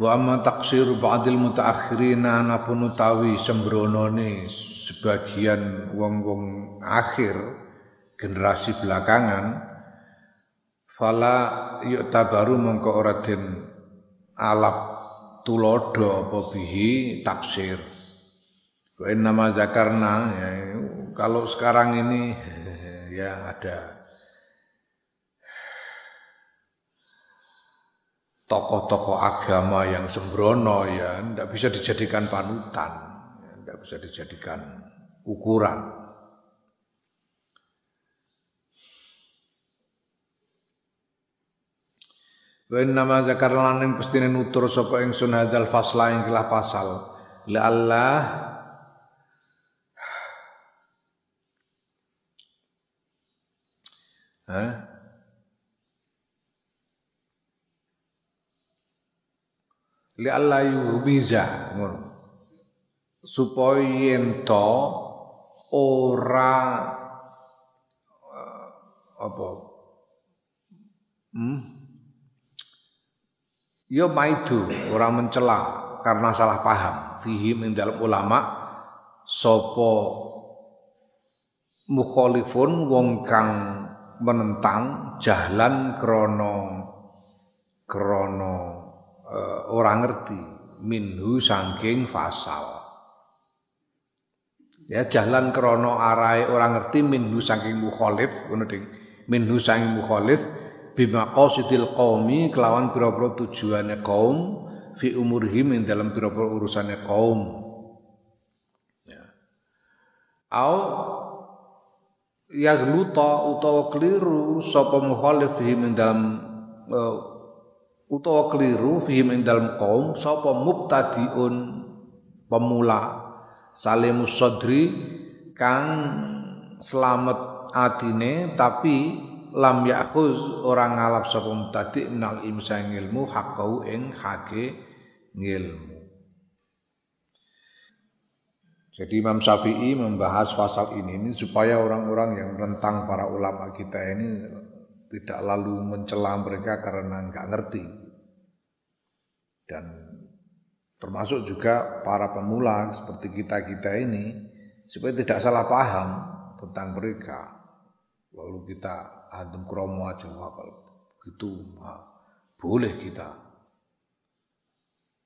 Wa amma taksiru ba'dil mutaakhirina anapun utawi sembronone sebagian wong-wong akhir generasi belakangan fala yuk tabaru mongko ora den alap tulodo apa bihi taksir. Wa nama zakarna ya, kalau sekarang ini ya ada tokoh-tokoh agama yang sembrono ya tidak bisa dijadikan panutan, tidak bisa dijadikan ukuran. Wa nama zakar lan ing pestine nutur sapa ingsun hadzal fasla ing kelah pasal la Allah Hah? Li Allah yubiza ngono. Supaya ento ora uh, apa? Hmm? yo maidu ora mencela karena salah paham. Fihi min dalam ulama sapa mukhalifun wong kang menentang jahlan krono krono uh, orang ngerti minhu sangking fasal. Ya jalan krono arai orang ngerti minhu sangking mukhalif ngono ding. Minhu sangking mukhalif bima qasidil qaumi kelawan pira-pira tujuane kaum fi umurhim ing dalam pira-pira urusane kaum. Ya. Au ya gluta utawa keliru sapa mukhalif ing dalam uh, utawa keliru fihim ing dalem kaum sapa mubtadiun pemula salimus sadri kang selamat atine tapi lam yakhuz orang ngalap sapa mubtadi minal imsa ilmu haqqau ing hake ngilmu. Jadi Imam Syafi'i membahas pasal ini, ini supaya orang-orang yang menentang para ulama kita ini tidak lalu mencela mereka karena nggak ngerti dan termasuk juga para pemula seperti kita-kita ini supaya tidak salah paham tentang mereka. Lalu kita antum kromo aja kalau gitu boleh kita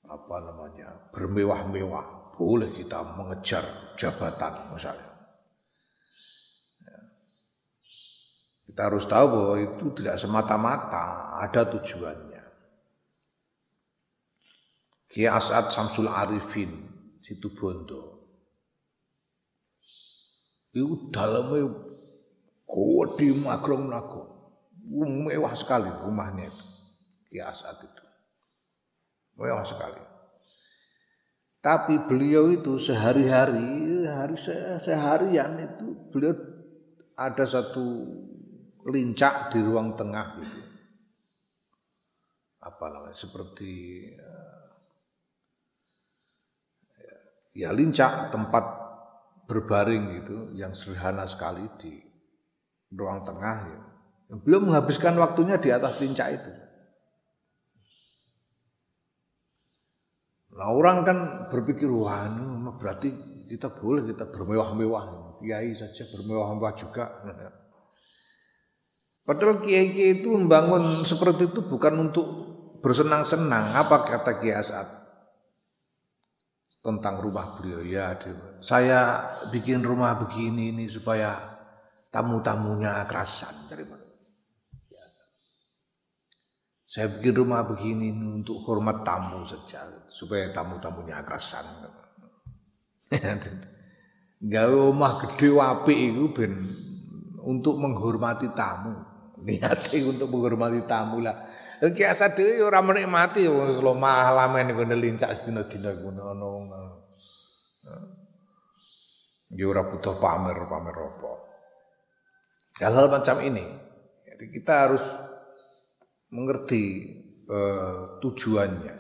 apa namanya bermewah-mewah boleh kita mengejar jabatan misalnya ya. kita harus tahu bahwa itu tidak semata-mata ada tujuannya Kiai As'ad Samsul Arifin situ Bondo. Itu dalamnya di magrong nago. Mewah sekali rumahnya itu. Kiai As'ad itu. Mewah sekali. Tapi beliau itu sehari-hari, hari seharian itu beliau ada satu lincak di ruang tengah gitu. Apa namanya? Seperti ya lincak tempat berbaring gitu yang sederhana sekali di ruang tengah ya. Belum menghabiskan waktunya di atas lincak itu. Nah orang kan berpikir wah ini berarti kita boleh kita bermewah-mewah. Kiai saja bermewah-mewah juga. Padahal kiai-kiai itu membangun seperti itu bukan untuk bersenang-senang. Apa kata Kiai Asad? Tentang rumah beliau. Ya saya bikin rumah begini ini supaya tamu-tamunya kerasan dari mana saya bikin rumah begini ini untuk hormat tamu saja supaya tamu-tamunya kerasan. Gawe rumah gede wapi itu ben untuk menghormati tamu. Niatnya untuk menghormati tamu lah Ki asal dhewe ora menikmati wis lemah lamen ngene lincak sedina-dina ngono ono. Ya ora butuh pamer-pamer apa. Hal-hal macam ini. Jadi kita harus mengerti uh, tujuannya.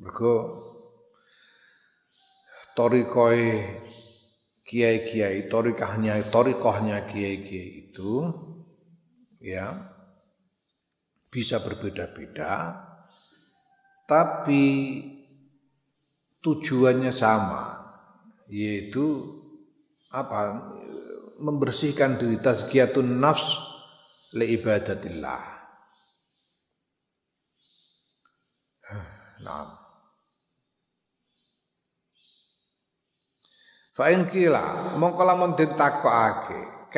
Mergo torikoi kiai-kiai, torikahnya, torikohnya kiai-kiai itu ya bisa berbeda-beda, tapi tujuannya sama, yaitu apa? Membersihkan diri tazkiyatun nafs li ibadatillah. Nah. Fa in kila mongko lamun ditakokake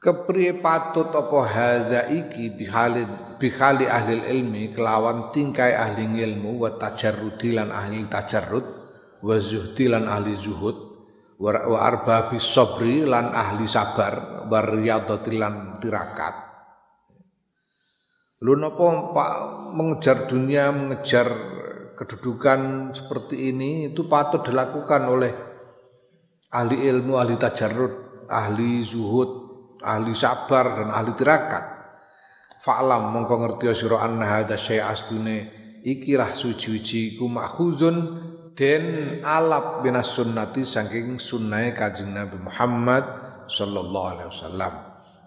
kepriye patut apa haza iki bihalin bihali ahli ilmi kelawan tingkai ahli ilmu wa tajarrudi lan ahli tajarrud wa zuhdi lan ahli zuhud wa, wa arbabi lan ahli sabar wa riyadati lan tirakat. Lu napa Pak mengejar dunia, mengejar kedudukan seperti ini itu patut dilakukan oleh ahli ilmu, ahli tajarrud, ahli zuhud, ahli sabar dan ahli tirakat. Fa'lam mongko ngerti sira anna hadza syai' astune ikilah suci-suci ku makhuzun den alap binas sunnati saking sunnah Kanjeng Nabi Muhammad sallallahu alaihi wasallam.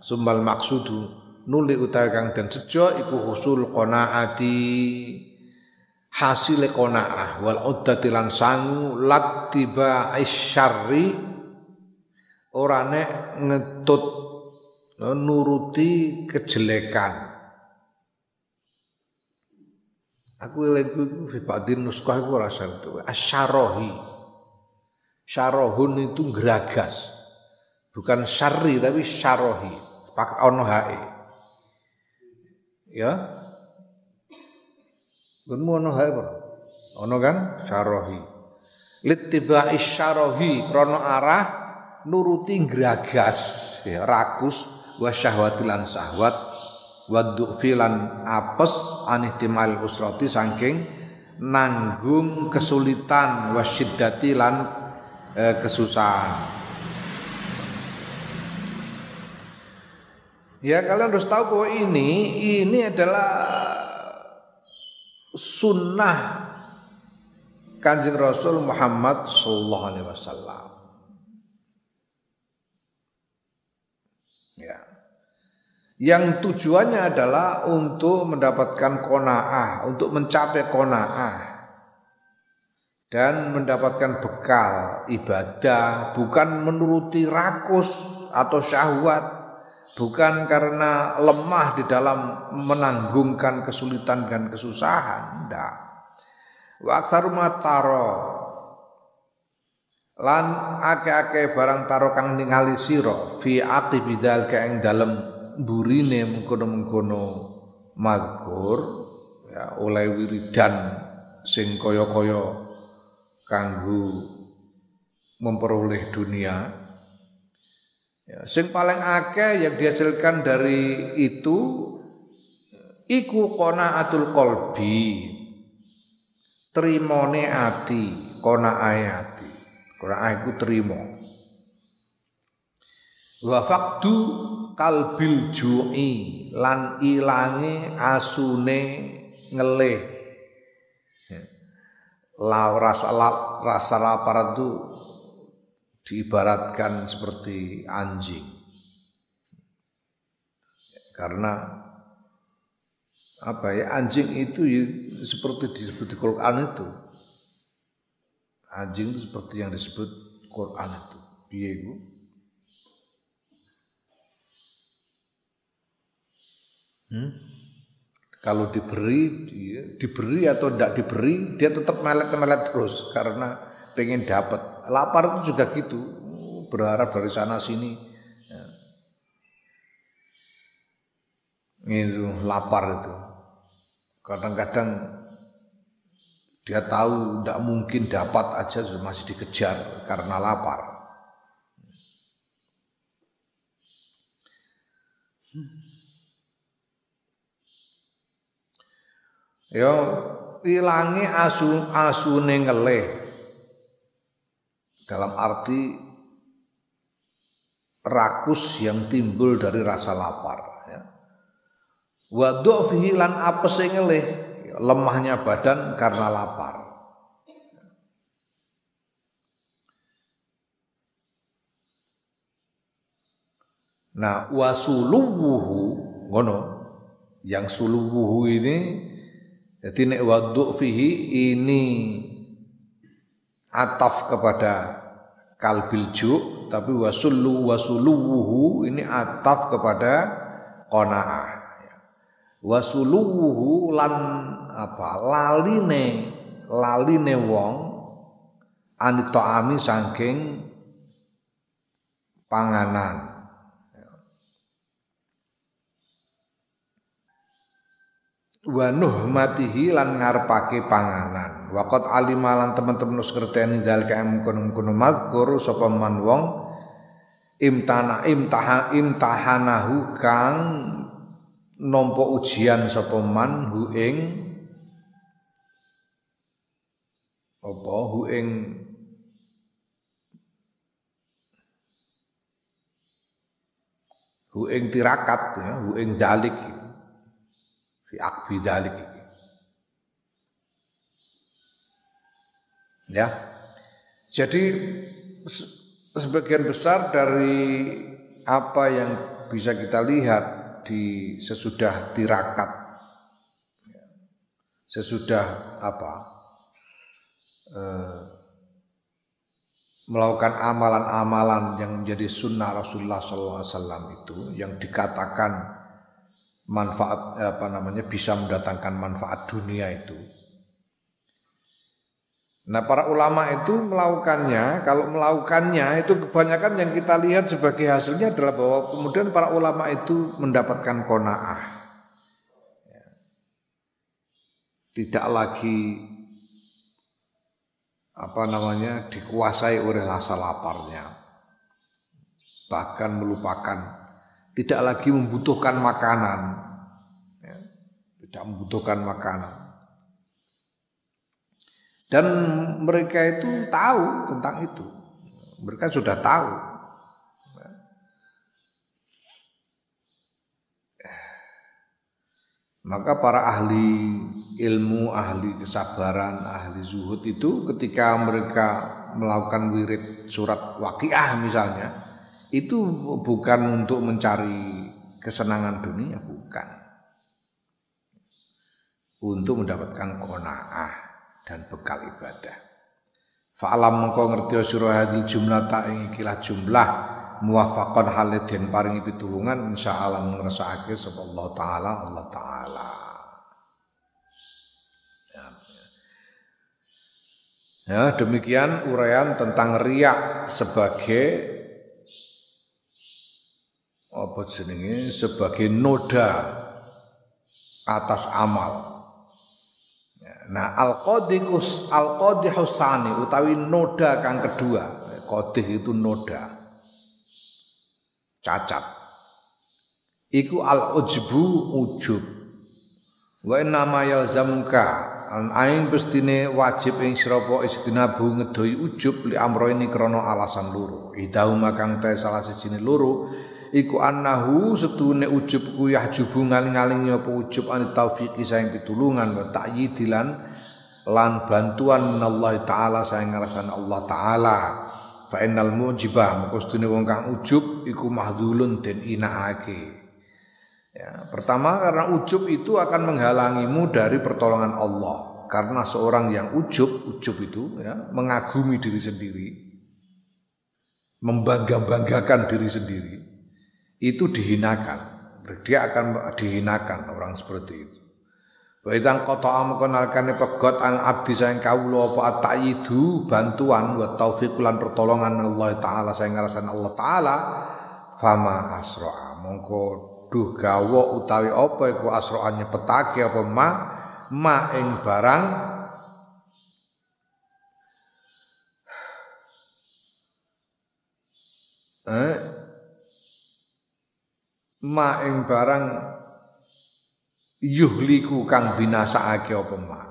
Sumbal maksudu nuli utawi kang den sejo iku husul qanaati hasile qanaah wal uddati lan sangu lattiba isyarri ora nek ngetut nuruti kejelekan. Aku lagi fi ba'din nuskah itu rasa itu asyarohi. Syarohun itu geragas. Bukan syari tapi syarohi. Pakai ono hae. Ya. Gunmu ono hae bro. Ono kan syarohi. Littiba'i syarohi krono arah nuruti geragas ya rakus wa syahwatilan syahwat wa filan apes anihtimal usrati saking nanggung kesulitan wa syiddati lan e, kesusahan Ya kalian harus tahu bahwa ini ini adalah sunnah kanjeng Rasul Muhammad Sallallahu Alaihi Wasallam. Ya. Yang tujuannya adalah untuk mendapatkan kona'ah, untuk mencapai kona'ah dan mendapatkan bekal ibadah, bukan menuruti rakus atau syahwat, bukan karena lemah di dalam menanggungkan kesulitan dan kesusahan, tidak. Wa taro. Lan ake-ake barang taro kang ningali sira fi aqibidal ka dalem burine mengkono-mengkono mazkur ya oleh wiridan sing kaya-kaya kanggo memperoleh dunia. Ya, sing paling akeh yang dihasilkan dari itu iku qanaatul qalbi. Trimone ati qanaate ati. Qur'an iku trimo. Wa faqdu kalbil ju'i lan ilange asune ngelih. Ya. La rasa rasa lapar itu diibaratkan seperti anjing. Karena apa ya anjing itu ya, seperti disebut di Quran itu Anjing itu seperti yang disebut Quran itu. Piye itu? Hmm? Kalau diberi, dia, diberi atau tidak diberi, dia tetap melet-melet terus karena pengen dapat. Lapar itu juga gitu, berharap dari sana sini. Ya. Itu lapar itu. Kadang-kadang dia tahu tidak mungkin dapat aja masih dikejar karena lapar. Ya ilangi asu asune ngelih. Dalam arti rakus yang timbul dari rasa lapar ya. Wa dhu'fihi lan apese ngelih, lemahnya badan karena lapar. Nah, wasuluwuhu ngono. Yang suluwuhu ini jadi nek waduk fihi ini ataf kepada kalbil ju tapi wasullu wasuluwuhu ini ataf kepada qanaah. Wasuluwuhu lan apa laline laline wong anitoami saking panganan wa nuhmatihi lan ngarepake panganan. Waqat alimalan teman-teman wis ngerteni dalika mungkon-mungkon mazkur sapa man wong imtana imtahan imtahanahu kang nampa ujian sapa man hu ing apa? Hu ing hu ing tirakat ya hu ing jalik fi akbi dalik Ya. Jadi sebagian besar dari apa yang bisa kita lihat di sesudah tirakat sesudah apa eh, melakukan amalan-amalan yang menjadi sunnah Rasulullah SAW itu yang dikatakan manfaat eh, apa namanya bisa mendatangkan manfaat dunia itu. Nah para ulama itu melakukannya, kalau melakukannya itu kebanyakan yang kita lihat sebagai hasilnya adalah bahwa kemudian para ulama itu mendapatkan kona'ah. Ya. Tidak lagi apa namanya dikuasai oleh rasa laparnya. Bahkan melupakan tidak lagi membutuhkan makanan, ya, tidak membutuhkan makanan. Dan mereka itu tahu tentang itu, mereka sudah tahu. Ya. Maka para ahli ilmu, ahli kesabaran, ahli zuhud itu ketika mereka melakukan wirid surat waqiah misalnya, itu bukan untuk mencari kesenangan dunia, bukan. Untuk mendapatkan kona'ah dan bekal ibadah. Fa'alam mengkau ngerti sira hadil jumlah tak ikilah jumlah muwafaqan halidin paringi pitulungan insyaallah ngrasakake sapa Allah taala Allah taala. Ya demikian uraian tentang riak sebagai apa jenenge sebagai noda atas amal. Nah, al-qadikus al-qadihusani utawi noda kang kedua. Qadih itu noda. Cacat. Iku al-ujbu ujub. Wa nama yalzamuka an aing bestine wajib ing sira istinabu ngedoi ujub li amro ini krana alasan loro. Idahuma kang te salah siji loro iku annahu setune ujub ku yahjubu ngaling-aling apa ujub an taufiqi saing pitulungan wa ta'yidilan lan bantuan Allah taala saing ngarasan Allah taala. Fa innal mujibah moko setune wong kang ujub iku mahdulun den inaake ya pertama karena ujub itu akan menghalangimu dari pertolongan Allah. Karena seorang yang ujub ujub itu ya mengagumi diri sendiri membangga-banggakan diri sendiri itu dihinakan. Dia akan dihinakan orang seperti itu. Wa idzan qata'a mengkenalkan pegot al abdi sayang kawula apa atayidu bantuan wa taufiqulan pertolongan Allah taala sayang ngarasan Allah taala fama asra'a mongko duh gawa utawi apa iku asra'a nyepetake apa ma ma ing barang eh ma ing barang yuhliku kang binasaake apa ma?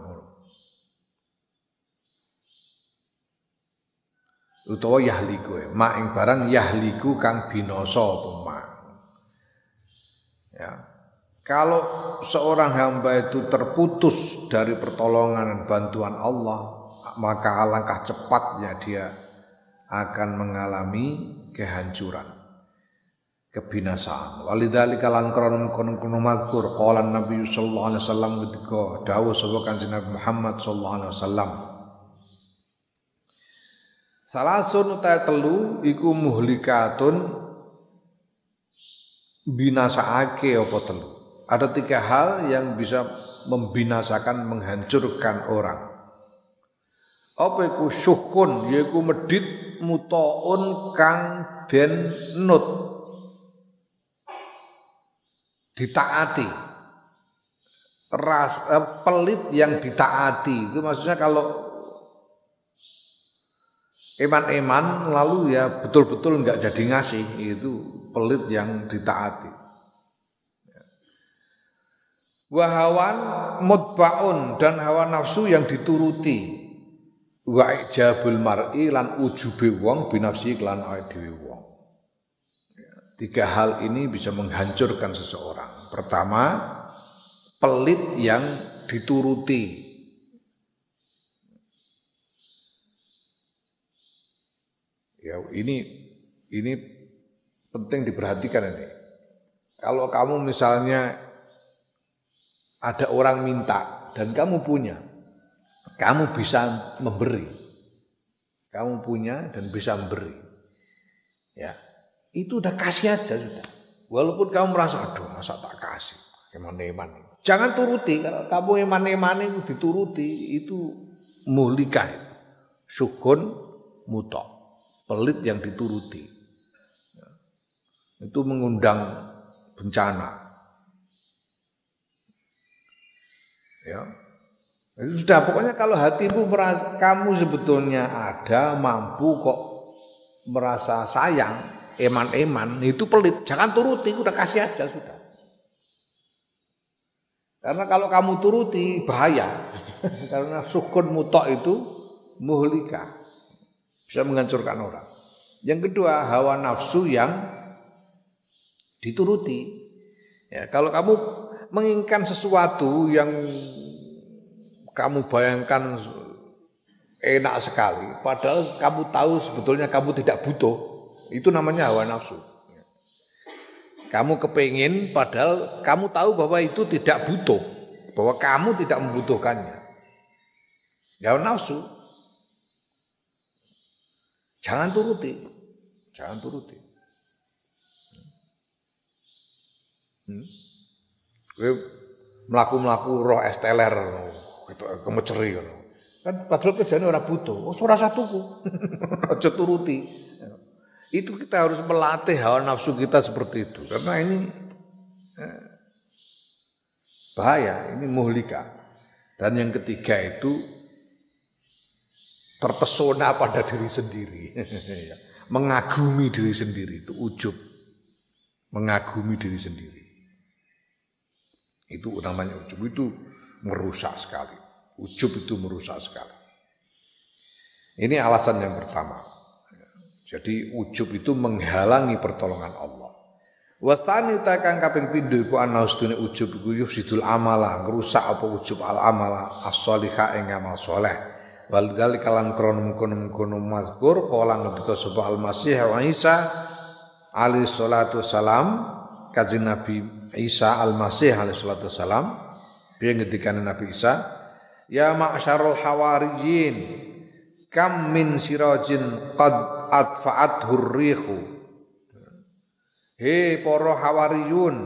Utawa yahliku ya. ma ing barang yahliku kang binasa apa ma? Ya. Kalau seorang hamba itu terputus dari pertolongan dan bantuan Allah maka alangkah cepatnya dia akan mengalami kehancuran kebinasaan walidzalika lan krono kono kono mazkur qala nabi sallallahu alaihi wasallam ketika dawuh sapa kanjeng Nabi Muhammad sallallahu alaihi wasallam Salasun utai telu iku muhlikatun binasaake apa telu. Ada tiga hal yang bisa membinasakan, menghancurkan orang. Apa iku syukun, yaiku medit mutaun kang den nut. Ditaati. Ras, eh, pelit yang ditaati. Itu maksudnya kalau eman-eman lalu ya betul-betul nggak jadi ngasih itu pelit yang ditaati wahawan mutbaun dan hawa nafsu yang dituruti wa ijabul mar'i lan ujube wong binafsi lan wong tiga hal ini bisa menghancurkan seseorang pertama pelit yang dituruti Ya, ini ini penting diperhatikan ini. Kalau kamu misalnya ada orang minta dan kamu punya, kamu bisa memberi. Kamu punya dan bisa memberi. Ya, itu udah kasih aja sudah. Walaupun kamu merasa aduh masa tak kasih, eman-eman. Jangan turuti kalau kamu eman-eman itu dituruti itu mulika sukun mutok pelit yang dituruti. Itu mengundang bencana. Ya. Itu sudah pokoknya kalau hatimu merasa kamu sebetulnya ada mampu kok merasa sayang, eman-eman, itu pelit. Jangan turuti, udah kasih aja sudah. Karena kalau kamu turuti bahaya. Karena sukun mutok itu muhlika bisa menghancurkan orang. Yang kedua, hawa nafsu yang dituruti. Ya, kalau kamu menginginkan sesuatu yang kamu bayangkan enak sekali, padahal kamu tahu sebetulnya kamu tidak butuh, itu namanya hawa nafsu. Kamu kepingin padahal kamu tahu bahwa itu tidak butuh, bahwa kamu tidak membutuhkannya. Hawa nafsu. Jangan turuti. Jangan turuti. Hmm? melaku-melaku roh esteler kemeceri kan padahal kerjanya orang butuh oh suara satuku aja turuti itu kita harus melatih hawa nafsu kita seperti itu karena ini eh, bahaya ini muhlika dan yang ketiga itu terpesona pada diri sendiri. Ya. Mengagumi diri sendiri itu ujub. Mengagumi diri sendiri. Itu namanya ujub itu merusak sekali. Ujub itu merusak sekali. Ini alasan yang pertama. Jadi ujub itu menghalangi pertolongan Allah. Wastani takang kaping pindho iku ana ustune ujub iku yufsidul amala, ngrusak apa ujub al amala as-shalihah ing amal saleh Wal kalan krono kono kono mazkur kala ngendika sapa Al-Masih wa Isa alaihi salatu salam kanjeng Nabi Isa Al-Masih alaihi salatu salam piye ngendikane Nabi Isa ya ma'syarul hawariyin kam min sirajin qad atfa'at hurrihu. He para hawariyun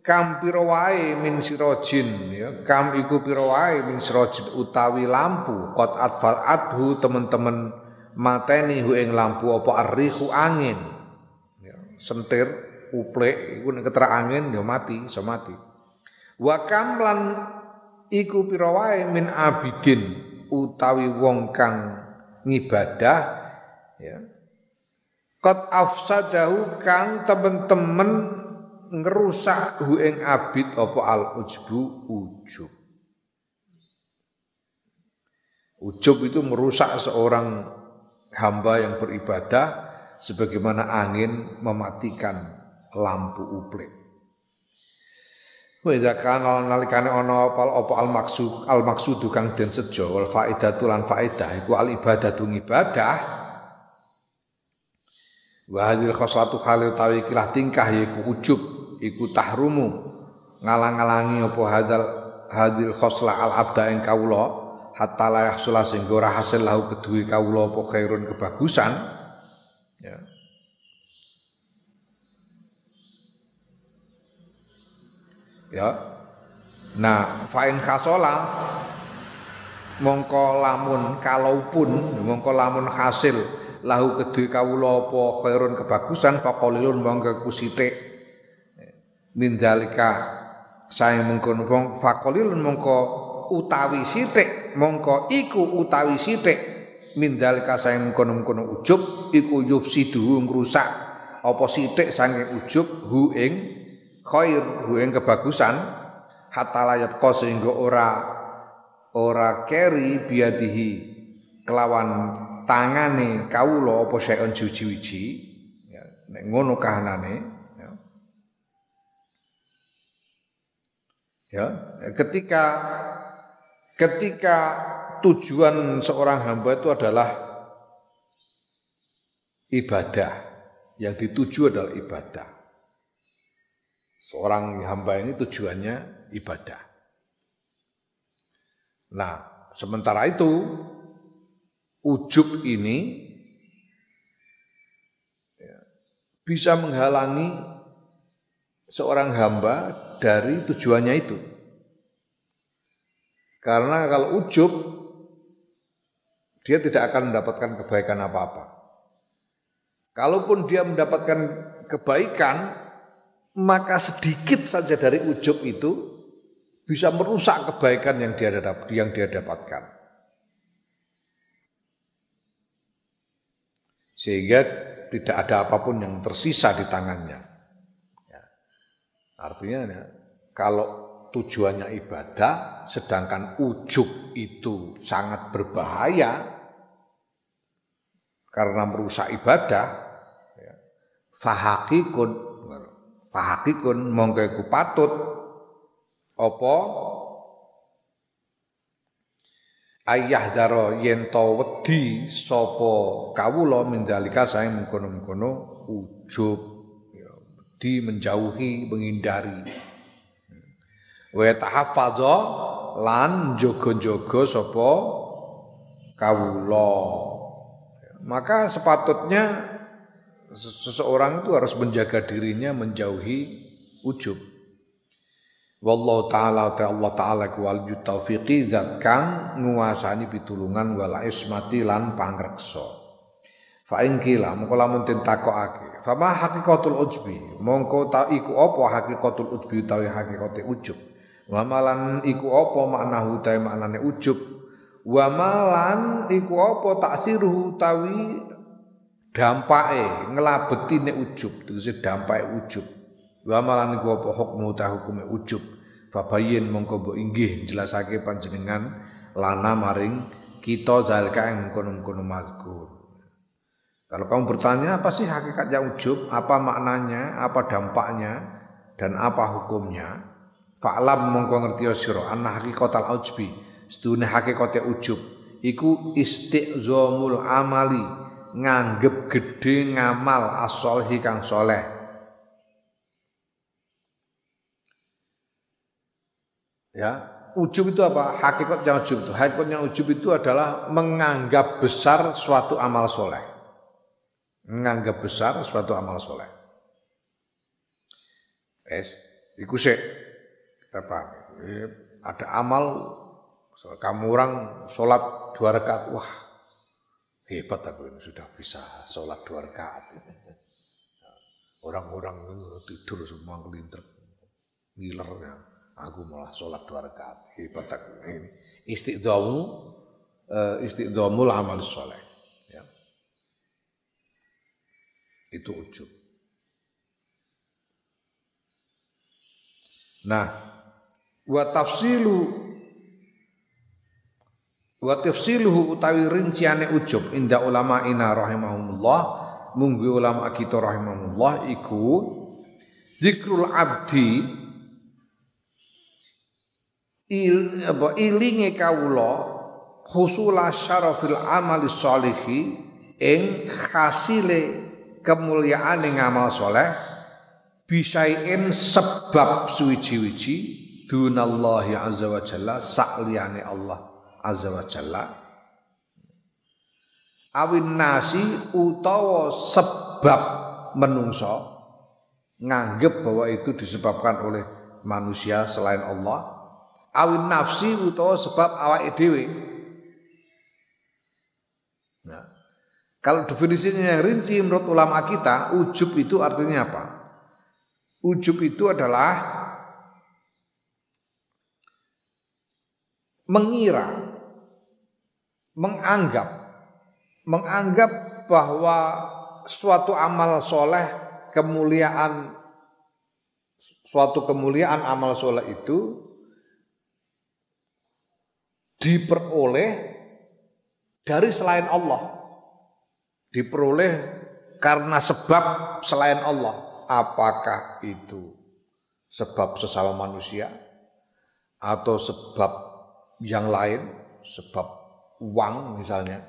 kam pira wae min sirojin ya kam iku pira wae min sirojin utawi lampu. Qad adhu teman-teman mateni hu ing lampu apa arrihu angin. Ya, sentir uplek iku nek keterak angin ya mati iso mati. Wa kam lan iku pira wae min abidin utawi wong kang ngibadah ya qad afsadahu kang temen-temen ngerusak hu ing abid apa al ujbu ujub. Ujub itu merusak seorang hamba yang beribadah sebagaimana angin mematikan lampu uplik. Wa iza kana nalikane ana apa apa al maksud al maksud kang den sejo wal faedatu lan faedah iku al ibadatu ibadah wa hadhil khoslatu khali utawi kilah tingkah yaiku ujub iku tahrumu. Ngalang-alangi apa hadal hadil khosla al abda ing kawula hatta la yahsula sehingga ora hasil lahu kedue kawula apa khairun kebagusan. Ya ya. Nah fa'in khasola mongko lamun kalaupun mongko lamun hasil lahu kedue kawula apa khairun kebagusan faqalilun mongko kusithik min dalika mengkono wong faqalilun mongko utawi sithik mongko iku utawi sithik. Min dalika sae mengkono-mengkono ujub iku yufsidu ngrusak apa sithik saking ujub hu ing khair ing kebagusan hatta layap ko sehingga ora ora keri biadihi kelawan tangane kawula apa sayon suci-suci ya ngono kahanane ya. ya ketika ketika tujuan seorang hamba itu adalah ibadah yang dituju adalah ibadah Seorang hamba ini tujuannya ibadah. Nah, sementara itu ujub ini ya, bisa menghalangi seorang hamba dari tujuannya itu. Karena kalau ujub dia tidak akan mendapatkan kebaikan apa-apa. Kalaupun dia mendapatkan kebaikan, maka sedikit saja dari ujub itu bisa merusak kebaikan yang dia yang dia dapatkan. Sehingga tidak ada apa pun yang tersisa di tangannya. Ya. Artinya ya, kalau tujuannya ibadah, sedangkan ujub itu sangat berbahaya karena merusak ibadah, ya, fahakikun fahakikun mongko iku patut. Apa? Ayah daro yen to wedi sapa kawula mindalika sae mengkono-mengkono ujub. Ya wedi menjauhi menghindari. Wa tahaffaza lan jaga-jaga sapa kawula. Maka sepatutnya seseorang itu harus menjaga dirinya menjauhi ujub. Wallahu taala ta Allah taala wal taufiqi zat kang nguasani pitulungan wal ismati lan pangreksa. Fa in kila lamun den takokake, fa ma haqiqatul ujbi? Mongko ta iku apa haqiqatul ujbi utawi hakikate ujub? Wa malan iku apa maknahu utawi maknane ujub? Wa malan iku apa taksiruhu utawi dampake ngelabeti nek ujub tegese dampake ujub. Wa malan iku apa? Hukmu ta hukume ujub. Fabayin mongko mbok inggih jelasake panjenengan lana maring kita zalika yang kono-kono mazkur kalau kamu bertanya apa sih hakikatnya ujub? Apa maknanya? Apa dampaknya? Dan apa hukumnya? Fa'lam mongko ngerti sira. Anna hakikatal ujbi. Sedune hakikate ujub. Iku istiqzamul amali nganggep gede ngamal asolhi kang soleh. Ya, ujub itu apa? Hakikatnya ujub itu. Hakikatnya ujub itu adalah menganggap besar suatu amal soleh. Menganggap besar suatu amal soleh. Es, iku apa? Ada amal kamu orang sholat dua rakaat, wah Hebat aku ini sudah bisa sholat dua rakaat. Orang-orang tidur semua kelinter, ngiler ya. Aku malah sholat dua rakaat. Hebat aku ini. Istiqdamu, uh, istiqdamul amal soleh. Ya. Itu ujub. Nah, wa tafsilu wa tafsiluhu utawi rinciane ujub inda ulama ina rahimahumullah. Munggu ulama kita rahimahumullah iku zikrul abdi il apa ilinge kawula husula syarafil amali sholihi ing hasile kemuliaan ing amal soleh bisain sebab suwiji-wiji dunallahi azza wa jalla sakliyane Allah azza wa jalla. Awin nasi utawa sebab menungso nganggep bahwa itu disebabkan oleh manusia selain Allah. Awin nafsi utawa sebab awak dhewe. Nah kalau definisinya yang rinci menurut ulama kita ujub itu artinya apa? Ujub itu adalah mengira, menganggap, menganggap bahwa suatu amal soleh, kemuliaan, suatu kemuliaan amal soleh itu diperoleh dari selain Allah. Diperoleh karena sebab selain Allah. Apakah itu sebab sesama manusia atau sebab yang lain sebab uang misalnya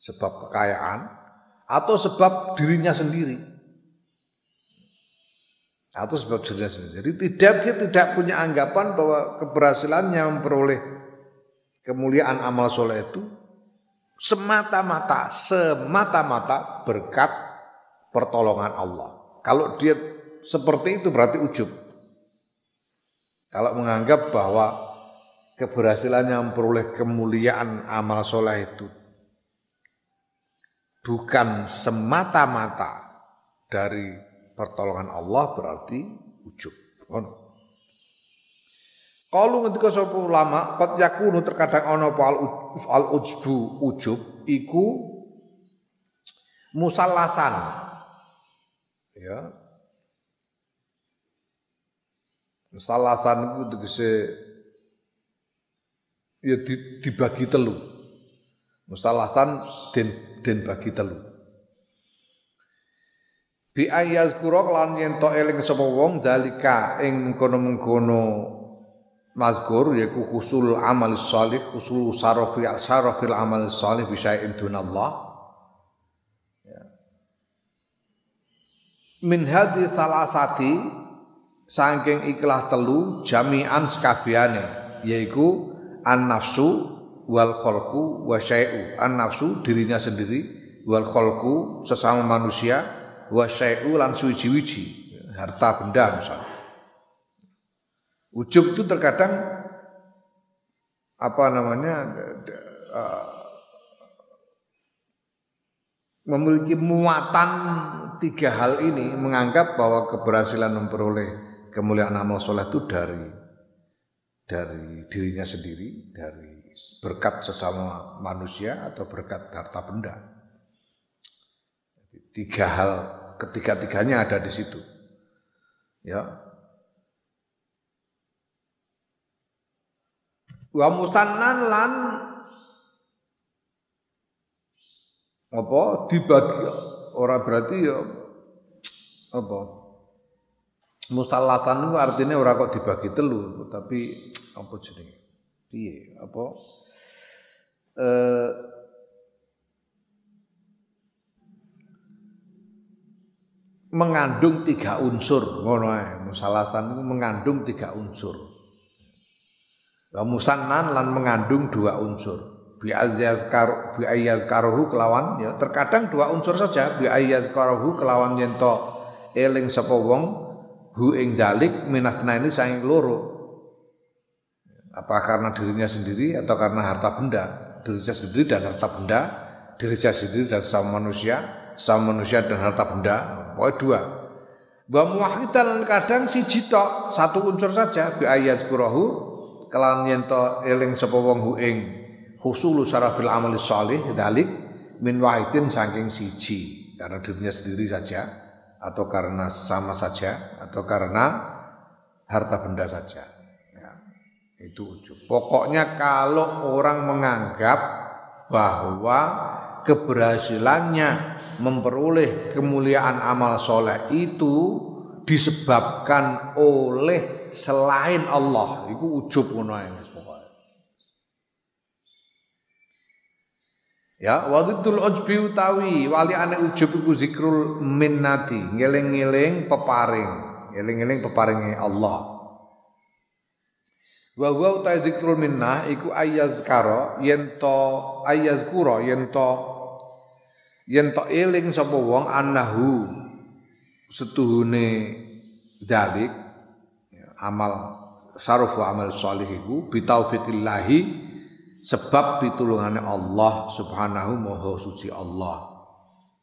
sebab kekayaan atau sebab dirinya sendiri atau sebab dirinya sendiri. Jadi tidak dia tidak punya anggapan bahwa keberhasilannya memperoleh kemuliaan amal soleh itu semata-mata semata-mata berkat pertolongan Allah. Kalau dia seperti itu berarti ujub. Kalau menganggap bahwa keberhasilannya memperoleh kemuliaan amal soleh itu bukan semata-mata dari pertolongan Allah berarti ujub. Kalau ketika sapa ulama qad yakunu terkadang ana apa al ujbu ujub iku musallasan. Ya. Musallasan itu ya dibagi telu. Mustalahatan den den bagi telu. Bi kura lan yen to eling sapa wong dalika ing mengkono-mengkono mazkur yaiku husul amal salih, husul sarafi sarafil amal salih bisa dunallah. Ya. Min hadhi salasati saking ikhlas telu jami'an sekabiane yaiku an nafsu wal kholku wa syai'u. An nafsu dirinya sendiri wal kholku sesama manusia wa syai'u lan suwiji-wiji. Harta benda misalnya ujub itu terkadang apa namanya uh, memiliki muatan tiga hal ini menganggap bahwa keberhasilan memperoleh kemuliaan amal soleh itu dari dari dirinya sendiri, dari berkat sesama manusia atau berkat harta benda. Tiga hal, ketiga-tiganya ada di situ. Ya. Wa musannan lan apa dibagi orang berarti ya apa Mustalasan itu artinya orang kok dibagi telu, tapi apa jenenge? Piye? Apa eh mengandung tiga unsur ngono ae. Itu mengandung tiga unsur. Wa musannan lan mengandung dua unsur. Bi ayyazkar kelawan ya terkadang dua unsur saja bi ayyazkaruhu kelawan yen to eling sapa hu ing zalik minasna ini saking loro. Apa karena dirinya sendiri atau karena harta benda? Dirinya sendiri dan harta benda dirinya sendiri dan sama manusia sama manusia dan harta benda. Pokoknya dua. Bahwa muwahidan kadang si tok satu unsur saja bi ayat kurahu kelan yento eling sapa wong hu ing husulu sarafil amali salih dalik min wahidin saking siji. Karena dirinya sendiri saja atau karena sama saja atau karena harta benda saja. Ya, itu ujub. Pokoknya kalau orang menganggap bahwa keberhasilannya memperoleh kemuliaan amal soleh itu disebabkan oleh selain Allah, itu ujub ngono Ya, wadidul ujbi utawi wali ane ujub iku zikrul minnati, ngeling-ngeling peparing, ngeling-ngeling peparinge Allah. Wa huwa utawi zikrul minnah iku ayyazkara yen to ayyazkura yen to yen to eling sapa wong anahu setuhune dalik ya, amal saruf wa amal salih iku bitaufiqillahi sebab pitulungane Allah Subhanahu maha suci Allah.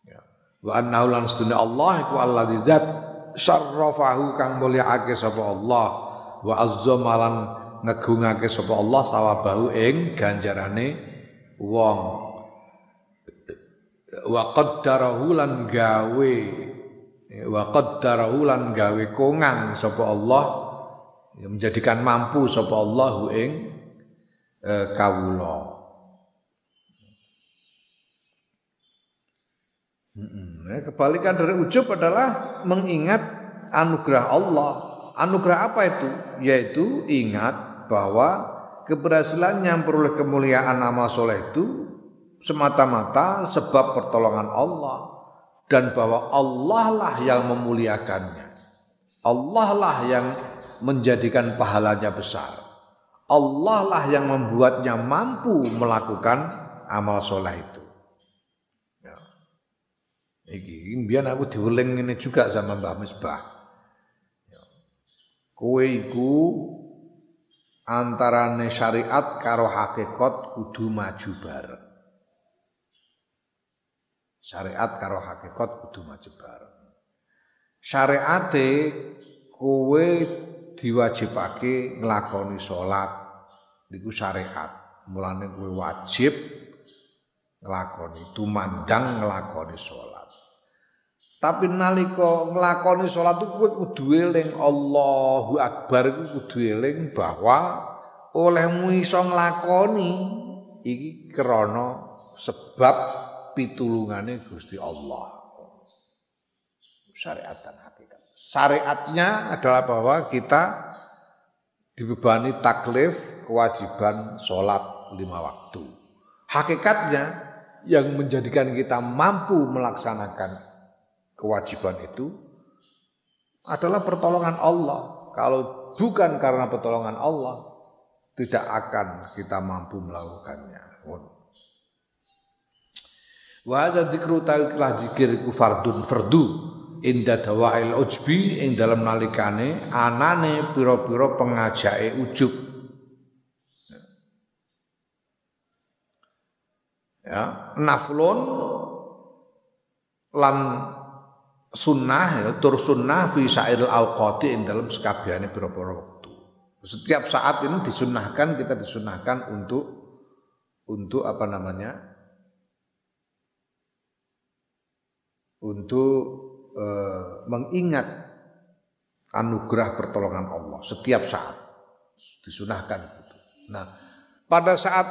Ya. wa annahu lan sedune Allah iku alladzi zat syarrafahu kang mulyaake sapa Allah. Wa azzama lan ngegungake sapa Allah sawabahu ing ganjarane wong. Wa qaddarahu lan gawe wa qaddarahu lan gawe kongang sapa Allah. Menjadikan mampu sapa Allah ing eh, kawula. Hmm, kebalikan dari ujub adalah mengingat anugerah Allah. Anugerah apa itu? Yaitu ingat bahwa keberhasilan yang peroleh kemuliaan nama soleh itu semata-mata sebab pertolongan Allah dan bahwa Allah lah yang memuliakannya. Allah lah yang menjadikan pahalanya besar. Allah lah yang membuatnya mampu melakukan amal soleh itu. Ya. Iki biar aku diuling ini juga sama Mbah Misbah. Ya. Kowe iku antarane syariat karo hakikat kudu maju bareng. Syariat karo hakikat kudu maju bareng. Syariate kowe diwajibake nglakoni salat niku syariat. Mulane kowe wajib nglakoni tumandang nglakoni salat. Tapi nalika nglakoni salat kowe kudu eling Allahu Akbar iku kudu eling bahwa olehmu iso nglakoni iki krana sebab pitulungane Gusti Allah. Syariat dan hakikat. Syariatnya adalah bahwa kita dibebani taklif kewajiban sholat lima waktu. Hakikatnya yang menjadikan kita mampu melaksanakan kewajiban itu adalah pertolongan Allah. Kalau bukan karena pertolongan Allah, tidak akan kita mampu melakukannya. Wa hadza dzikru ta'iklah zikir ku fardun fardu inda dawail ujbi ing dalam nalikane anane pira-pira pengajake ujub ya naflun lan sunnah ya tur sunnah fi sa'iril awqati ing dalam sekabehane pira-pira wektu. Setiap saat ini disunnahkan kita disunnahkan untuk untuk apa namanya? Untuk eh, mengingat anugerah pertolongan Allah setiap saat. Disunahkan. Nah, pada saat